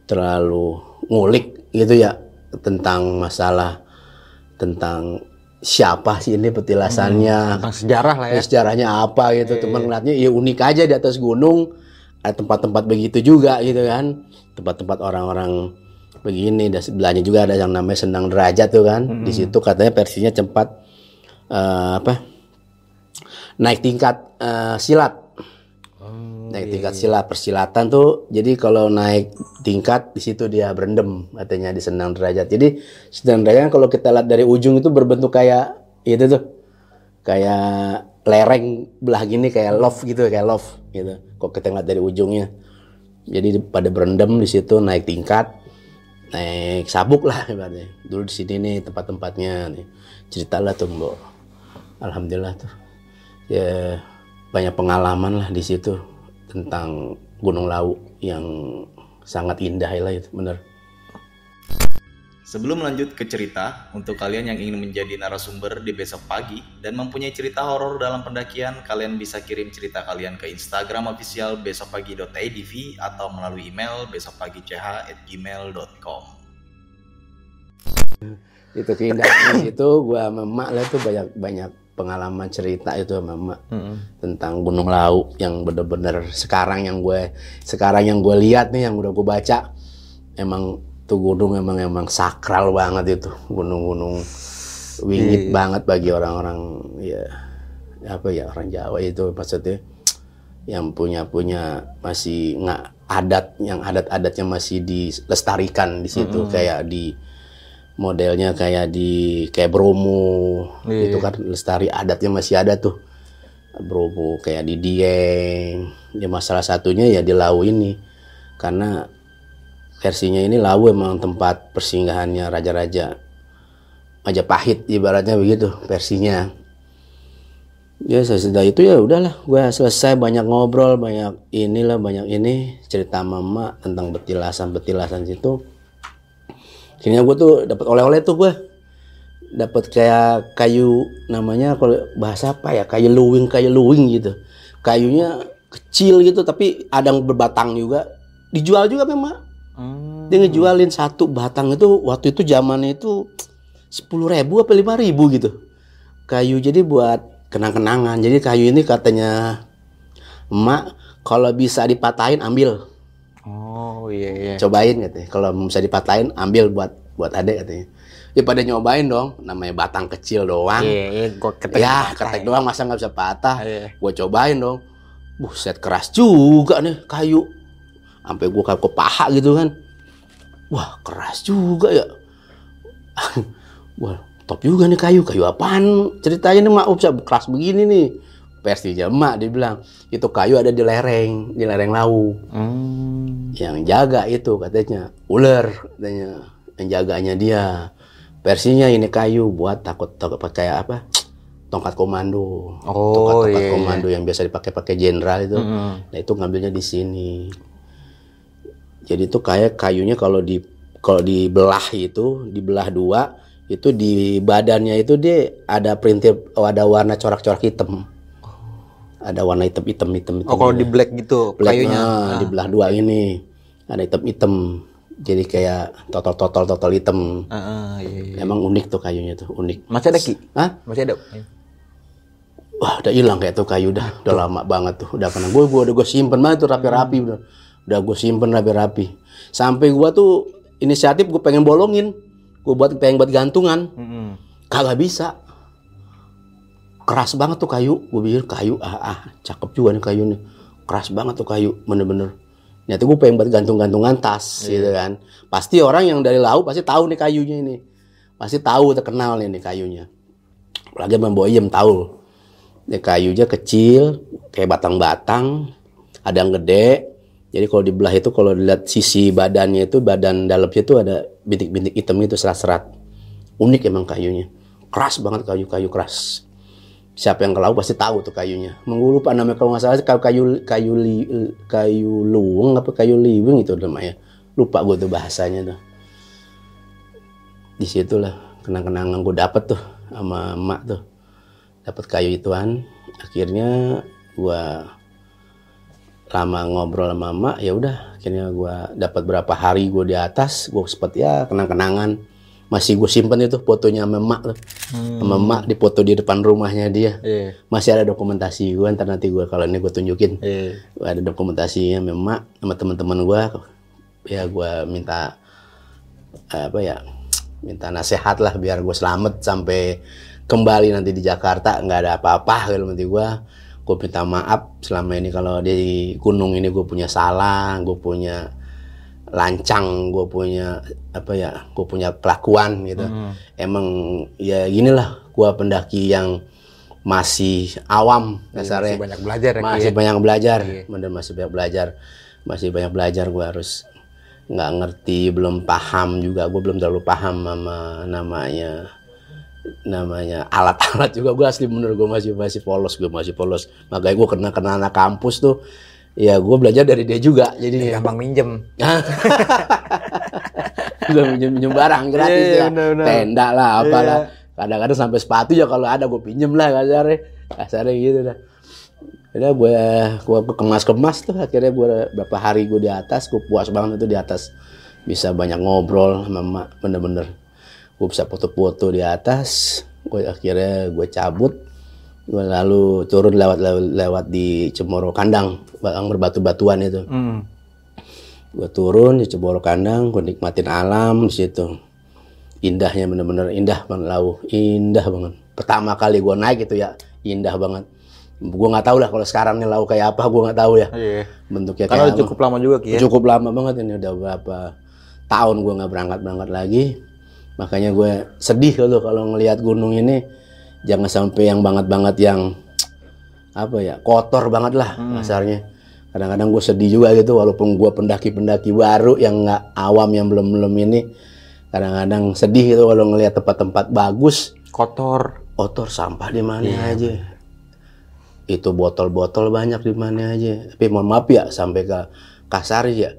Speaker 1: terlalu ngulik gitu ya tentang masalah tentang siapa sih ini petilasannya.
Speaker 2: Tentang sejarah lah ya.
Speaker 1: Ya, sejarahnya apa gitu. Teman ngeliatnya ya unik aja di atas gunung. Ada tempat-tempat begitu juga gitu kan. Tempat-tempat orang-orang begini dan sebelahnya juga ada yang namanya Sendang Derajat tuh kan. Di situ katanya versinya tempat eh, apa naik tingkat eh, silat naik tingkat silat persilatan tuh jadi kalau naik tingkat di situ dia berendam katanya di Sendang Derajat. Jadi Sendang Derajat kan kalau kita lihat dari ujung itu berbentuk kayak itu tuh kayak lereng belah gini kayak love gitu kayak love gitu. Kok kita ngeliat dari ujungnya. Jadi pada berendam di situ naik tingkat naik sabuk lah ibaratnya. Dulu di sini nih tempat-tempatnya nih. Cerita lah tuh mbok. Alhamdulillah tuh. Ya banyak pengalaman lah di situ tentang Gunung Lawu yang sangat indah lah itu bener
Speaker 3: Sebelum lanjut ke cerita, untuk kalian yang ingin menjadi narasumber di besok pagi dan mempunyai cerita horor dalam pendakian, kalian bisa kirim cerita kalian ke Instagram official besokpagi.idv atau melalui email besokpagi.ch@gmail.com.
Speaker 1: itu keindahan di situ gua sama emak lah tuh banyak banyak pengalaman cerita itu sama emak tentang Gunung Lawu yang bener-bener sekarang yang gue sekarang yang gue lihat nih yang udah gue baca emang tuh gunung emang emang sakral banget itu. Gunung-gunung wingit banget bagi orang-orang ya apa ya orang Jawa itu maksudnya yang punya punya masih nggak adat yang adat-adatnya masih dilestarikan di situ kayak di modelnya kayak di kayak Bromo. Itu kan lestari adatnya masih ada tuh. Bromo kayak di Dieng. Ya masalah satunya ya di Lau ini. Karena versinya ini Lawu emang tempat persinggahannya raja-raja Majapahit ibaratnya begitu versinya. Ya sesudah itu ya udahlah gue selesai banyak ngobrol banyak inilah banyak ini cerita mama tentang betilasan betilasan situ akhirnya gue tuh dapat oleh-oleh tuh gue dapat kayak kayu namanya kalau bahasa apa ya? Kayu luwing kayu luwing gitu. Kayunya kecil gitu tapi ada yang berbatang juga. Dijual juga memang.
Speaker 2: Hmm.
Speaker 1: dia ngejualin satu batang itu waktu itu zamannya itu sepuluh ribu apa lima ribu gitu. Kayu jadi buat kenang-kenangan. Jadi kayu ini katanya emak kalau bisa dipatahin ambil
Speaker 2: Oh iya iya.
Speaker 1: cobain katanya. Kalau bisa dipatahin ambil buat buat adek katanya. Ya pada nyobain dong. Namanya batang kecil doang.
Speaker 2: Iya iya gua ketek.
Speaker 1: ya ketek doang masa nggak bisa patah?
Speaker 2: Iya.
Speaker 1: gue cobain dong. Buset keras juga nih kayu. Sampai gue kayak ke paha gitu kan. Wah keras juga ya. <laughs> Wah top juga nih kayu. Kayu apaan? Ceritanya nih mak. Bisa keras begini nih versinya emak dia bilang itu kayu ada di lereng di lereng lau
Speaker 2: Hmm.
Speaker 1: yang jaga itu katanya ular katanya yang jaganya dia. Versinya ini kayu buat takut takut pakai apa? Tongkat komando.
Speaker 2: Oh,
Speaker 1: tongkat tongkat
Speaker 2: iya, iya.
Speaker 1: komando yang biasa dipakai pakai jenderal itu.
Speaker 2: Mm-mm.
Speaker 1: nah itu ngambilnya di sini. Jadi itu kayak kayunya kalau di kalau dibelah itu dibelah dua itu di badannya itu dia ada printil oh, ada warna corak-corak hitam ada warna hitam hitam hitam hitam
Speaker 2: Oh kalau di black gitu
Speaker 1: Black,
Speaker 2: kayunya.
Speaker 1: nah, dibelah dua ini. Ada hitam hitam. Jadi kayak totol totol totol hitam.
Speaker 2: Ah, ah, iya, iya.
Speaker 1: emang unik tuh kayunya tuh unik.
Speaker 2: Masih ada ki?
Speaker 1: Hah?
Speaker 2: Masih ada.
Speaker 1: wah udah hilang kayak tuh kayu udah udah lama banget tuh udah pernah gue gue udah gue simpen banget tuh rapi-rapi udah. Udah gue simpen rapi-rapi. Sampai gue tuh inisiatif gue pengen bolongin. Gue buat pengen buat gantungan.
Speaker 2: Mm-mm.
Speaker 1: kagak bisa keras banget tuh kayu. Gue pikir kayu ah, ah cakep juga nih kayu nih. Keras banget tuh kayu bener-bener. Nyata gue pengen buat gantung-gantungan tas gitu kan. Pasti orang yang dari laut pasti tahu nih kayunya ini. Pasti tahu terkenal nih, nih kayunya. Apalagi Bang Boyem tahu. Ini kayunya kecil kayak batang-batang ada yang gede. Jadi kalau dibelah itu kalau dilihat sisi badannya itu badan dalamnya itu ada bintik-bintik hitam itu serat-serat. Unik emang kayunya. Keras banget kayu-kayu keras siapa yang ke laut pasti tahu tuh kayunya. Menggulu lupa namanya kalau nggak salah kayu kayu kayu li, kayu luweng apa kayu liwing itu namanya. Lupa gue tuh bahasanya tuh. Di situlah kenang-kenangan gue dapet tuh sama emak tuh. Dapat kayu ituan. Akhirnya gue lama ngobrol sama emak ya udah. Akhirnya gue dapat berapa hari gue di atas gue sempet ya kenang-kenangan masih gue simpen itu fotonya sama emak tuh. Sama emak di foto di depan rumahnya dia.
Speaker 2: Iya.
Speaker 1: masih ada dokumentasi gue ntar nanti gue kalau ini gue tunjukin. Gua ada dokumentasinya sama emak sama teman-teman gue ya gue minta eh, apa ya minta nasihat lah biar gue selamat sampai kembali nanti di Jakarta. Nggak ada apa-apa kalau nanti gue gue minta maaf selama ini kalau di gunung ini gue punya salah gue punya lancang gue punya apa ya gue punya kelakuan gitu emang ya ginilah gue pendaki yang masih awam dasarnya.
Speaker 2: Masih banyak belajar ya,
Speaker 1: Masih
Speaker 2: ya?
Speaker 1: banyak belajar, bener masih banyak belajar, masih banyak belajar. Gue harus nggak ngerti, belum paham juga. Gue belum terlalu paham sama namanya namanya alat-alat juga gue asli bener gue masih masih polos gue masih polos makanya gue kena kena anak kampus tuh ya gue belajar dari dia juga jadi
Speaker 2: Gampang minjem. <laughs>
Speaker 1: udah minjem minjem barang gratis
Speaker 2: iya,
Speaker 1: ya.
Speaker 2: bener, bener.
Speaker 1: tenda lah apalah. Kadang-kadang sampai sepatu ya kalau ada gue pinjem lah kasarnya. Kasarnya gitu dah. Udah gue gue kemas-kemas tuh akhirnya gue berapa hari gue di atas gue puas banget itu di atas. Bisa banyak ngobrol sama emak bener-bener. Gue bisa foto-foto di atas gue akhirnya gue cabut lalu turun lewat lewat, lewat di Cemoro Kandang yang berbatu-batuan itu.
Speaker 2: Hmm.
Speaker 1: gue turun di Ceboro Kandang gue nikmatin alam di situ. Indahnya bener-bener indah banget lau. Indah banget. Pertama kali gue naik itu ya indah banget. Gue nggak tahu lah kalau sekarang nih lau kayak apa gue nggak tahu ya.
Speaker 2: Iya.
Speaker 1: bentuknya
Speaker 2: Karena
Speaker 1: kayak
Speaker 2: cukup lama juga Ki ya.
Speaker 1: cukup lama banget ini udah berapa tahun gue nggak berangkat berangkat lagi. Makanya gue sedih kalau kalau ngelihat gunung ini jangan sampai yang banget banget yang apa ya kotor banget lah kasarnya. Kadang-kadang gue sedih juga gitu walaupun gue pendaki-pendaki baru yang nggak awam yang belum belum ini. Kadang-kadang sedih gitu kalau ngelihat tempat-tempat bagus.
Speaker 2: Kotor.
Speaker 1: kotor sampah di mana aja. Itu botol-botol banyak di mana aja. Tapi mohon maaf ya sampai ke kasar ya.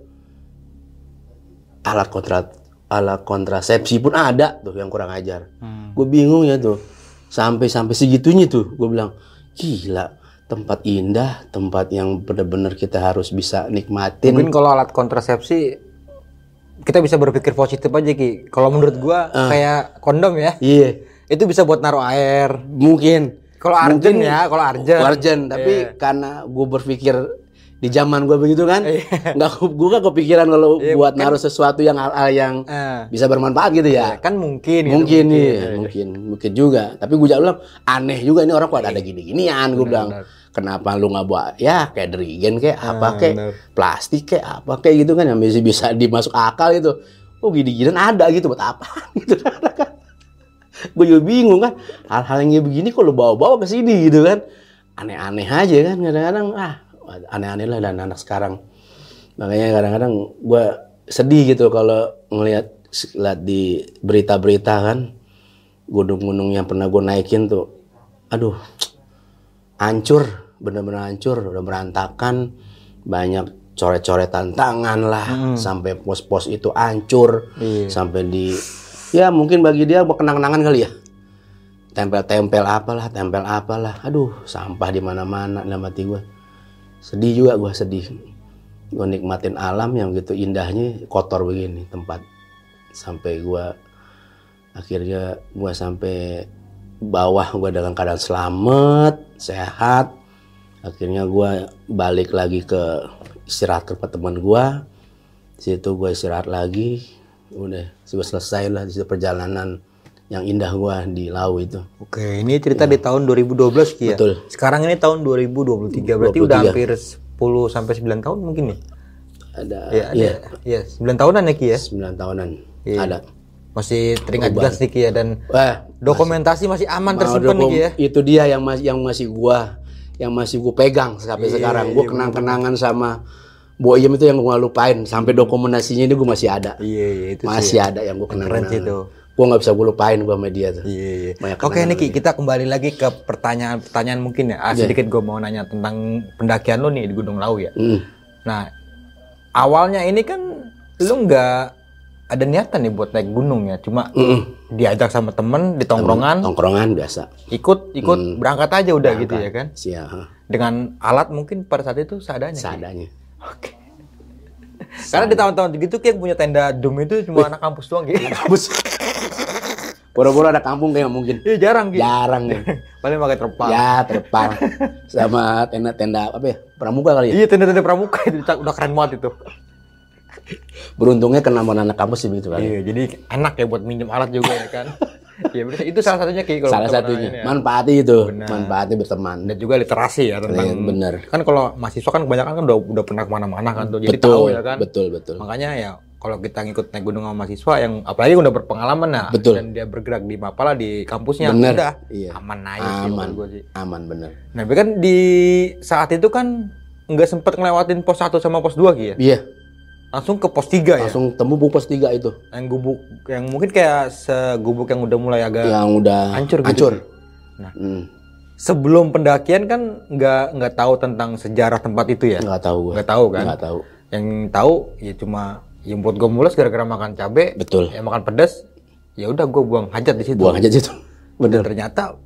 Speaker 1: Alat kontra alat kontrasepsi pun ada tuh yang kurang ajar. Gue bingung ya tuh sampai sampai segitunya tuh gue bilang gila tempat indah tempat yang benar-benar kita harus bisa nikmatin
Speaker 2: Mungkin kalau alat kontrasepsi kita bisa berpikir positif aja Ki. Kalau menurut gua kayak kondom ya.
Speaker 1: iya
Speaker 2: Itu bisa buat naruh air.
Speaker 1: mungkin
Speaker 2: Kalau arjen ya, kalau arjen.
Speaker 1: Warjen, tapi karena gue berpikir di zaman gue begitu kan, nggak gue gak kepikiran kalau buat naruh sesuatu yang hal-hal yang
Speaker 2: Eh,
Speaker 1: bisa bermanfaat gitu ya.
Speaker 2: kan mungkin gitu.
Speaker 1: mungkin nih, mungkin, mungkin juga. Tapi gue bilang aneh juga ini orang kok ada gini-ginian. Gue bilang, kenapa lu nggak buat ya kayak derigen kayak apa kayak
Speaker 2: benar.
Speaker 1: plastik kayak apa kayak gitu kan yang bisa bisa dimasuk akal itu. Oh gini-ginian ada gitu buat apa <laughs> gitu gue juga bingung kan hal-hal yang begini kok lu bawa-bawa ke sini gitu kan aneh-aneh aja kan kadang-kadang ah aneh-aneh lah dan anak sekarang. Makanya kadang-kadang gue sedih gitu kalau ngelihat lihat di berita-berita kan gunung-gunung yang pernah gue naikin tuh aduh hancur bener-bener hancur udah berantakan banyak coret-coretan tangan lah sampai pos-pos itu hancur sampai di ya mungkin bagi dia mau kenang-kenangan kali ya. Tempel-tempel apalah tempel apalah. Aduh sampah di mana-mana dalam hati gue sedih juga gue sedih. Gue nikmatin alam yang gitu indahnya kotor begini tempat. Sampai gue akhirnya gue sampai bawah gue dalam keadaan selamat sehat. Akhirnya gue balik lagi ke istirahat ke teman gue situ gue istirahat lagi. Udah sudah selesai lah di perjalanan yang indah gua di Lau itu
Speaker 2: Oke, ini cerita di tahun 2012 Ki ya.
Speaker 1: Betul.
Speaker 2: Sekarang ini tahun 2023 berarti udah hampir 10 sampai 9 tahun mungkin nih.
Speaker 1: ada
Speaker 2: Iya, ada.
Speaker 1: iya
Speaker 2: Iya, 9 tahunan ya Ki ya.
Speaker 1: 9 tahunan
Speaker 2: Iya.
Speaker 1: ada
Speaker 2: Masih teringat jelas nih Ki ya dan
Speaker 1: wah
Speaker 2: dokumentasi masih aman
Speaker 1: mau
Speaker 2: tersimpan nih Ki ya.
Speaker 1: itu dia yang masih yang masih gua yang masih gua pegang sampai sekarang gua kenang-kenangan sama Boyem itu yang gua lupain sampai dokumentasinya ini gua masih ada
Speaker 2: Iya, iya itu sih.
Speaker 1: masih ada yang gua kenang
Speaker 2: Keren sih itu.
Speaker 1: Gua nggak bisa gua lupain gua sama dia tuh
Speaker 2: Iya, iya. Oke Niki, kita kembali lagi ke pertanyaan-pertanyaan mungkin ya. Ah,
Speaker 1: Iya.
Speaker 2: sedikit gue mau nanya tentang pendakian lo nih di Gunung Lau ya.
Speaker 1: Hmm.
Speaker 2: Nah, awalnya ini kan lu nggak ada niatan nih buat naik gunung ya, cuma
Speaker 1: Mm-mm.
Speaker 2: diajak sama temen di tongkrongan,
Speaker 1: tongkrongan biasa
Speaker 2: ikut ikut
Speaker 1: Hmm.
Speaker 2: berangkat aja udah gitu ya kan.
Speaker 1: Sia, ha,
Speaker 2: Dengan alat mungkin pada saat itu seadanya.
Speaker 1: Seadanya
Speaker 2: Oke. Karena di tahun-tahun gitu yang punya tenda dum itu cuma anak kampus doang <laughs> gitu.
Speaker 1: Kampus. Boro-boro ada kampung kayak mungkin.
Speaker 2: Iya jarang gitu.
Speaker 1: Jarang ya. <laughs>
Speaker 2: Paling pakai terpal.
Speaker 1: Ya, terpal. Sama tenda-tenda apa ya? Pramuka kali ya.
Speaker 2: Iya tenda-tenda pramuka itu udah keren banget itu.
Speaker 1: Beruntungnya kena anak kampus sih begitu kali.
Speaker 2: Iya, jadi enak ya buat minjem alat juga ya kan. <laughs> Iya, bener. itu salah satunya Ki kalau
Speaker 1: Salah satunya.
Speaker 2: ya.
Speaker 1: Manfaatnya itu.
Speaker 2: Benar.
Speaker 1: Manfaatnya berteman.
Speaker 2: Dan juga literasi ya tentang
Speaker 1: Iya, bener.
Speaker 2: kan kalau mahasiswa kan kebanyakan kan udah udah pernah ke mana-mana kan tuh, jadi
Speaker 1: betul,
Speaker 2: tahu ya kan.
Speaker 1: betul, betul.
Speaker 2: Makanya ya kalau kita ngikut naik gunung sama mahasiswa yang apalagi udah berpengalaman nah
Speaker 1: Betul.
Speaker 2: dan dia bergerak di Mapala di kampusnya
Speaker 1: Bener.
Speaker 2: udah
Speaker 1: Iya.
Speaker 2: aman sih
Speaker 1: Aman.
Speaker 2: menurut gua sih.
Speaker 1: Aman bener.
Speaker 2: Nah, tapi kan di saat itu kan nggak sempet ngelewatin pos 1 sama pos 2 Ki ya.
Speaker 1: Iya,
Speaker 2: Langsung ke pos 3 ya.
Speaker 1: langsung temu pos tiga itu.
Speaker 2: Yang gubuk yang mungkin kayak segubuk yang udah mulai agak
Speaker 1: Yang udah
Speaker 2: hancur gitu.
Speaker 1: hancur.
Speaker 2: Nah.
Speaker 1: Hmm,
Speaker 2: sebelum pendakian kan nggak nggak tahu tentang sejarah tempat itu ya.
Speaker 1: nggak tahu gua.
Speaker 2: Nggak tahu kan.
Speaker 1: Nggak tahu.
Speaker 2: Yang tahu ya cuma ya buat gue mules gara-gara makan cabe,
Speaker 1: Betul.
Speaker 2: ya makan pedas, ya udah gue buang hajat di situ.
Speaker 1: Buang aja situ.
Speaker 2: Dan
Speaker 1: Bener.
Speaker 2: ternyata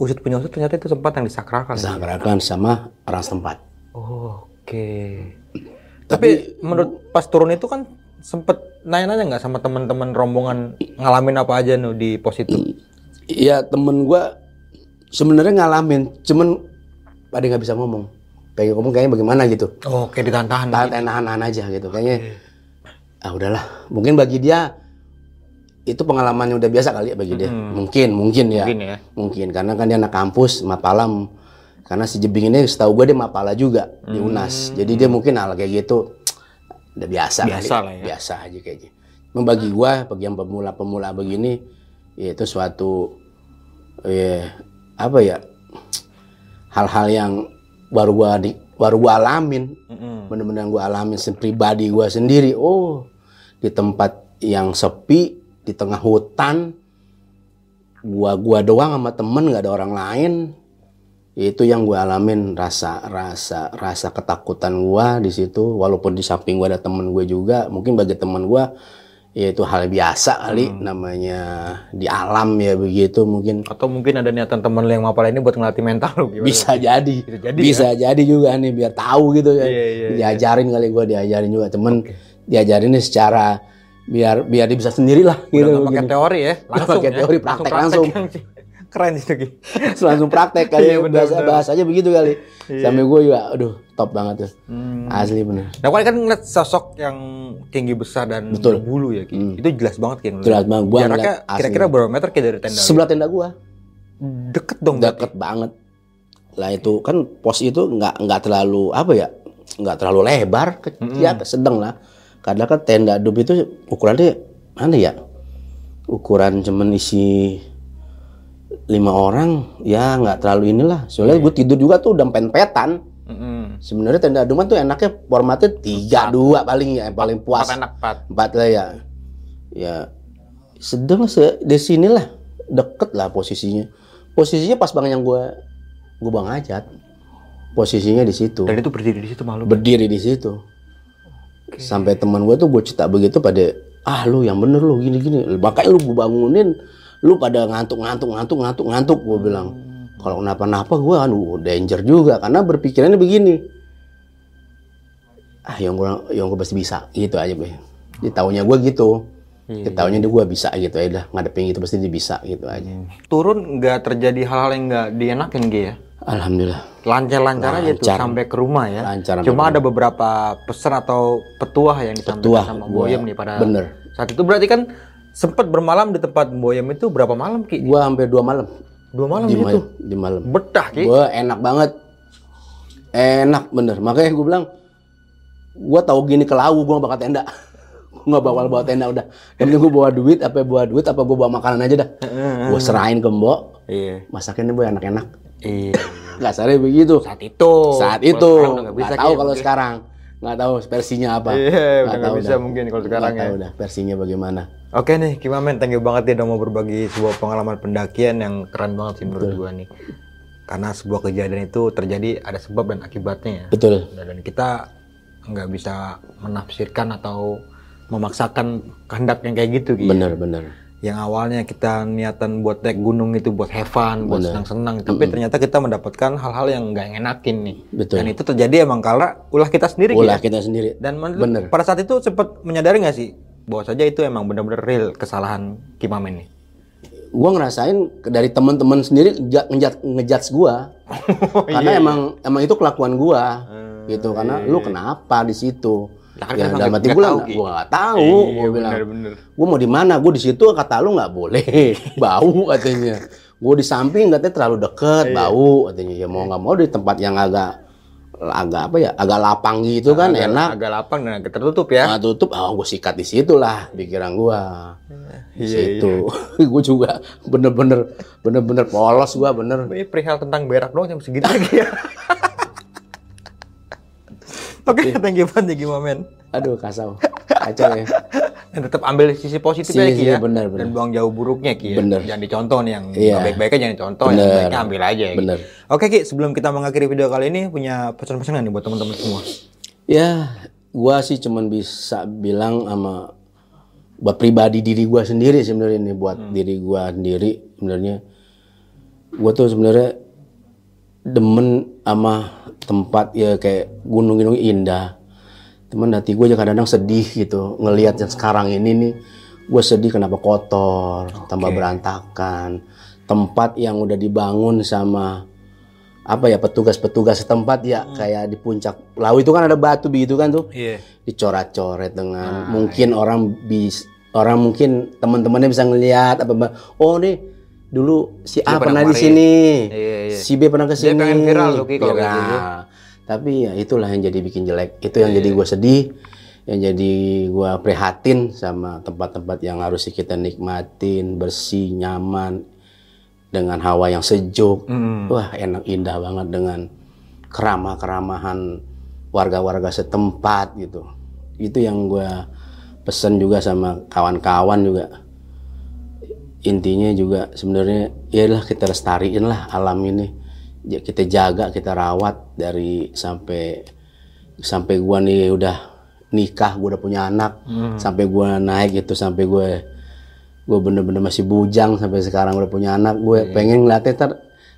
Speaker 2: usut punya usut ternyata itu sempat yang disakralkan.
Speaker 1: Sakrakan sama orang setempat.
Speaker 2: Oh, Oke. Tapi, menurut pas turun itu kan sempet nanya-nanya nggak sama teman-teman rombongan ngalamin apa aja nih di pos itu?
Speaker 1: Iya temen gua sebenarnya ngalamin, cuman pada nggak bisa ngomong. Pengen ngomong kayaknya bagaimana gitu.
Speaker 2: Oh, kayak ditahan-tahan.
Speaker 1: Tahan nahan aja gitu. Kayaknya ah udahlah. Mungkin bagi dia itu pengalamannya udah biasa kali ya bagi dia. Mungkin, mungkin ya.
Speaker 2: Mungkin ya.
Speaker 1: Mungkin karena kan dia anak kampus Mapalam. Karena si Jebing ini setahu gue dia Mapala juga di UNAS. Jadi dia mungkin hal kayak gitu udah biasa,
Speaker 2: Biasa
Speaker 1: kali.
Speaker 2: lah ya.
Speaker 1: Biasa aja kayaknya. Membagi gua bagi yang pemula-pemula begini ya itu suatu ya apa ya hal-hal yang baru gua di, baru gua alamin.
Speaker 2: Mm-mm.
Speaker 1: bener-bener gua alamin pribadi gua sendiri. Oh di tempat yang sepi di tengah hutan gua gua doang sama temen nggak ada orang lain. Itu yang gua alamin rasa rasa rasa ketakutan gua di situ. Walaupun di samping gua ada temen gue juga mungkin bagi temen gua ya itu hal biasa kali namanya di alam ya begitu mungkin.
Speaker 2: Atau mungkin ada niatan teman lu yang mapala ini buat ngelatih mental lu gimana?
Speaker 1: bisa jadi.
Speaker 2: Bisa jadi
Speaker 1: bisa jadi juga nih biar tahu gitu ya.
Speaker 2: Iya, iya,
Speaker 1: diajarin kali gua diajarin juga temen. Diajarinnya secara biar biar dia bisa sendiri lah
Speaker 2: Udah
Speaker 1: gitu
Speaker 2: pakai
Speaker 1: begini.
Speaker 2: teori ya, langsung
Speaker 1: pakai
Speaker 2: ya.
Speaker 1: teori, praktek langsung.
Speaker 2: yang- Keren itu Ki. <laughs>
Speaker 1: langsung praktek kali
Speaker 2: Iya, bener,
Speaker 1: bahasa
Speaker 2: bener.
Speaker 1: bahasanya begitu kali sampai gue juga aduh top banget tuh
Speaker 2: Hmm.
Speaker 1: asli bener
Speaker 2: Nah, kan kan ngeliat sosok yang tinggi besar dan
Speaker 1: Betul.
Speaker 2: berbulu ya, Ki. Itu jelas banget Ki.
Speaker 1: Jelas banget, gua
Speaker 2: Jaraknya kira-kira berapa meter Ki dari tenda?
Speaker 1: sebelah tenda gua
Speaker 2: Deket dong berarti.
Speaker 1: deket banget lah itu kan pos itu nggak nggak terlalu apa ya nggak terlalu lebar kecil ya sedang lah karena kan tenda dub itu ukurannya mana ya ukuran cuman isi lima orang ya nggak terlalu inilah. Soalnya gue tidur juga tuh udah pempetan
Speaker 2: Mm-mm.
Speaker 1: sebenarnya tenda duman tuh enaknya formatnya tiga dua paling ya paling puas.
Speaker 2: Empat enak empat.
Speaker 1: empat lah ya. Ya sedang se di sini lah deket lah posisinya. Posisinya pas bang yang gue gue bang ajat posisinya di situ.
Speaker 2: Dan itu berdiri di situ malu.
Speaker 1: berdiri di situ. Sampai teman gue tuh gue cerita begitu pada ah lu yang bener lu gini gini makanya lu gue bangunin lu pada ngantuk ngantuk ngantuk ngantuk ngantuk gue bilang. Kalau kenapa-napa gue aduh danger juga karena berpikirannya begini. Ah yang gue yang gue pasti bisa gitu aja be. Di tahunya gue gitu.
Speaker 2: Iya,
Speaker 1: di tahunya dia gue bisa gitu aja dah ngadepin gitu pasti dia bisa gitu aja.
Speaker 2: Turun nggak terjadi hal-hal yang nggak dienakin Ki ya?
Speaker 1: alhamdulillah.
Speaker 2: Lancar-lancar aja tuh sampai ke rumah ya.
Speaker 1: Lancar
Speaker 2: Cuma ada beberapa pesan atau petuah yang disampaikan
Speaker 1: Petuah,
Speaker 2: sama Boyem nih pada
Speaker 1: bener.
Speaker 2: saat itu. Berarti kan sempat bermalam di tempat Boyem itu berapa malam Ki?
Speaker 1: gue hampir dua malam.
Speaker 2: Dua malam
Speaker 1: di
Speaker 2: itu.
Speaker 1: malam di malam.
Speaker 2: Betah Ki.
Speaker 1: gue enak banget. Enak bener. Makanya gue bilang gue tahu gini ke lau gue bakal tenda. <laughs> Gue gak bakal bawa tenda udah. Yang penting gue bawa duit apa bawa duit apa gue bawa makanan aja dah. Gue serahin ke mbok
Speaker 2: Iya.
Speaker 1: masakinnya boy enak-enak.
Speaker 2: Iya. <laughs>
Speaker 1: kasarnya begitu.
Speaker 2: Saat itu.
Speaker 1: saat itu.
Speaker 2: Nggak
Speaker 1: nggak tahu kalau sekarang nggak tahu versinya apa
Speaker 2: Iya, udah nggak
Speaker 1: tahu
Speaker 2: bisa
Speaker 1: dah.
Speaker 2: mungkin kalau sekarang
Speaker 1: Nggak
Speaker 2: ya.
Speaker 1: tahu dah versinya bagaimana
Speaker 2: Oke nih, Kimamen, thank you banget ya udah mau berbagi sebuah pengalaman pendakian yang keren banget sih menurut gua nih. Karena sebuah kejadian itu terjadi ada sebab dan akibatnya ya.
Speaker 1: betul
Speaker 2: Dan dan kita nggak bisa menafsirkan atau memaksakan kehendak yang kayak gitu gitu.
Speaker 1: bener bener
Speaker 2: Yang awalnya kita niatan buat naik gunung itu buat have fun, buat senang-senang, tapi ternyata kita mendapatkan hal-hal yang nggak enakin nih.
Speaker 1: Betul.
Speaker 2: Dan itu terjadi emang karena ulah kita sendiri
Speaker 1: ulah
Speaker 2: ya.
Speaker 1: kita sendiri
Speaker 2: Dan
Speaker 1: Bener.
Speaker 2: pada saat itu sempat menyadari nggak sih bahwa saja itu emang benar-benar real kesalahan Kimamen nih.
Speaker 1: gua ngerasain dari teman-teman sendiri ngeja- ngejat ngejudge gua <laughs>
Speaker 2: Oh,
Speaker 1: karena
Speaker 2: iya,
Speaker 1: emang emang itu kelakuan gua gitu karena lu kenapa di situ
Speaker 2: Lah, kan
Speaker 1: ya dalam hati
Speaker 2: nggak- Ki.
Speaker 1: gua nggak tahu
Speaker 2: Iya,
Speaker 1: gua bilang gua mau di mana? Gua di situ kata lu nggak boleh. <laughs> Bau katanya. Gua di samping katanya terlalu deket
Speaker 2: Iya.
Speaker 1: bau katanya. Ya mau nggak mau di tempat yang agak agak apa ya agak lapang gitu kan
Speaker 2: agak,
Speaker 1: enak.
Speaker 2: agak lapang dan agak tertutup ya.
Speaker 1: Nah, tutup oh gue sikat di situ lah pikiran gua. Di
Speaker 2: Iya,
Speaker 1: situ. <laughs> gue juga bener-bener bener-bener polos gua bener.
Speaker 2: Ini perihal tentang berak doang sampai segitu lagi ya <laughs> oke thank you Mamen
Speaker 1: aduh kasau kacau ya <laughs>
Speaker 2: dan tetap ambil sisi positifnya
Speaker 1: Sisi,
Speaker 2: ya
Speaker 1: benar, benar.
Speaker 2: dan buang jauh buruknya Ki ya
Speaker 1: Benar.
Speaker 2: jangan dicontoh nih yang
Speaker 1: Iya.
Speaker 2: nggak baik-baiknya jangan dicontoh yang
Speaker 1: Benar.
Speaker 2: baiknya ambil aja ya Ki.
Speaker 1: Benar.
Speaker 2: oke Ki sebelum kita mengakhiri video kali ini punya pesan-pesan nggak nih buat teman-teman semua
Speaker 1: ya gua sih cuman bisa bilang sama buat pribadi diri gua sendiri sebenarnya ini buat diri gua sendiri sebenarnya gua tuh sebenarnya demen sama tempat ya kayak gunung-gunung indah. Temen hati gue aja kadang-kadang sedih gitu ngelihat yang sekarang ini nih gue sedih kenapa kotor tambah berantakan. Tempat yang udah dibangun sama apa ya petugas-petugas setempat ya kayak di puncak laut itu kan ada batu begitu kan tuh.
Speaker 2: Iya.
Speaker 1: Dicoret-coret dengan mungkin orang bis orang mungkin teman-temannya bisa ngelihat apa apa oh nih dulu si A pernah di sini
Speaker 2: Iya, iya.
Speaker 1: si B pernah ke
Speaker 2: Dia
Speaker 1: sini
Speaker 2: pengen viral tuh, Ki, kalau
Speaker 1: Ya
Speaker 2: gitu.
Speaker 1: kan? tapi ya itulah yang jadi bikin jelek. Itu yang
Speaker 2: Iya,
Speaker 1: jadi gue sedih yang jadi gue prihatin sama tempat-tempat yang harus kita nikmatin bersih nyaman dengan hawa yang sejuk. Wah enak indah banget dengan keramah keramahan warga-warga setempat gitu. Itu yang gue pesen juga sama kawan-kawan juga intinya juga sebenarnya ya lah kita lestariin lah alam ini. Ya, kita jaga kita rawat dari sampai sampai gua nih udah nikah gua udah punya anak sampai gua naik gitu sampai gue gue bener-bener masih bujang sampai sekarang udah punya anak. Gue pengen ngeliatnya ter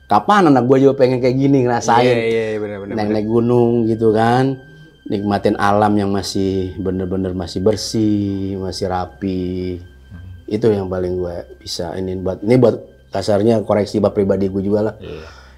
Speaker 1: kapan anak gue juga pengen kayak gini ngerasain?
Speaker 2: Iya iya iya, benar-benar
Speaker 1: naik naik gunung gitu kan. Nikmatin alam yang masih bener-bener masih bersih masih rapi itu yang paling gue bisa ini buat ini buat kasarnya koreksi buat pribadi gue juga lah.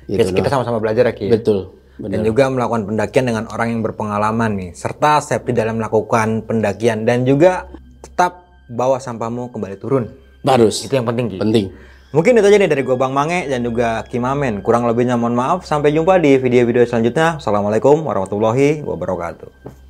Speaker 1: Gitu
Speaker 2: kita, sama-sama belajar ya Ki.
Speaker 1: Betul
Speaker 2: dan
Speaker 1: bener
Speaker 2: juga melakukan pendakian dengan orang yang berpengalaman nih. Serta safety dalam melakukan pendakian. Dan juga tetap bawa sampahmu kembali turun.
Speaker 1: Harus.
Speaker 2: Itu yang penting Ki.
Speaker 1: Penting.
Speaker 2: Mungkin itu aja nih dari gua Bang Mange dan juga Kimamen kurang lebihnya mohon maaf. Sampai jumpa di video-video selanjutnya. Assalamualaikum warahmatullahi wabarakatuh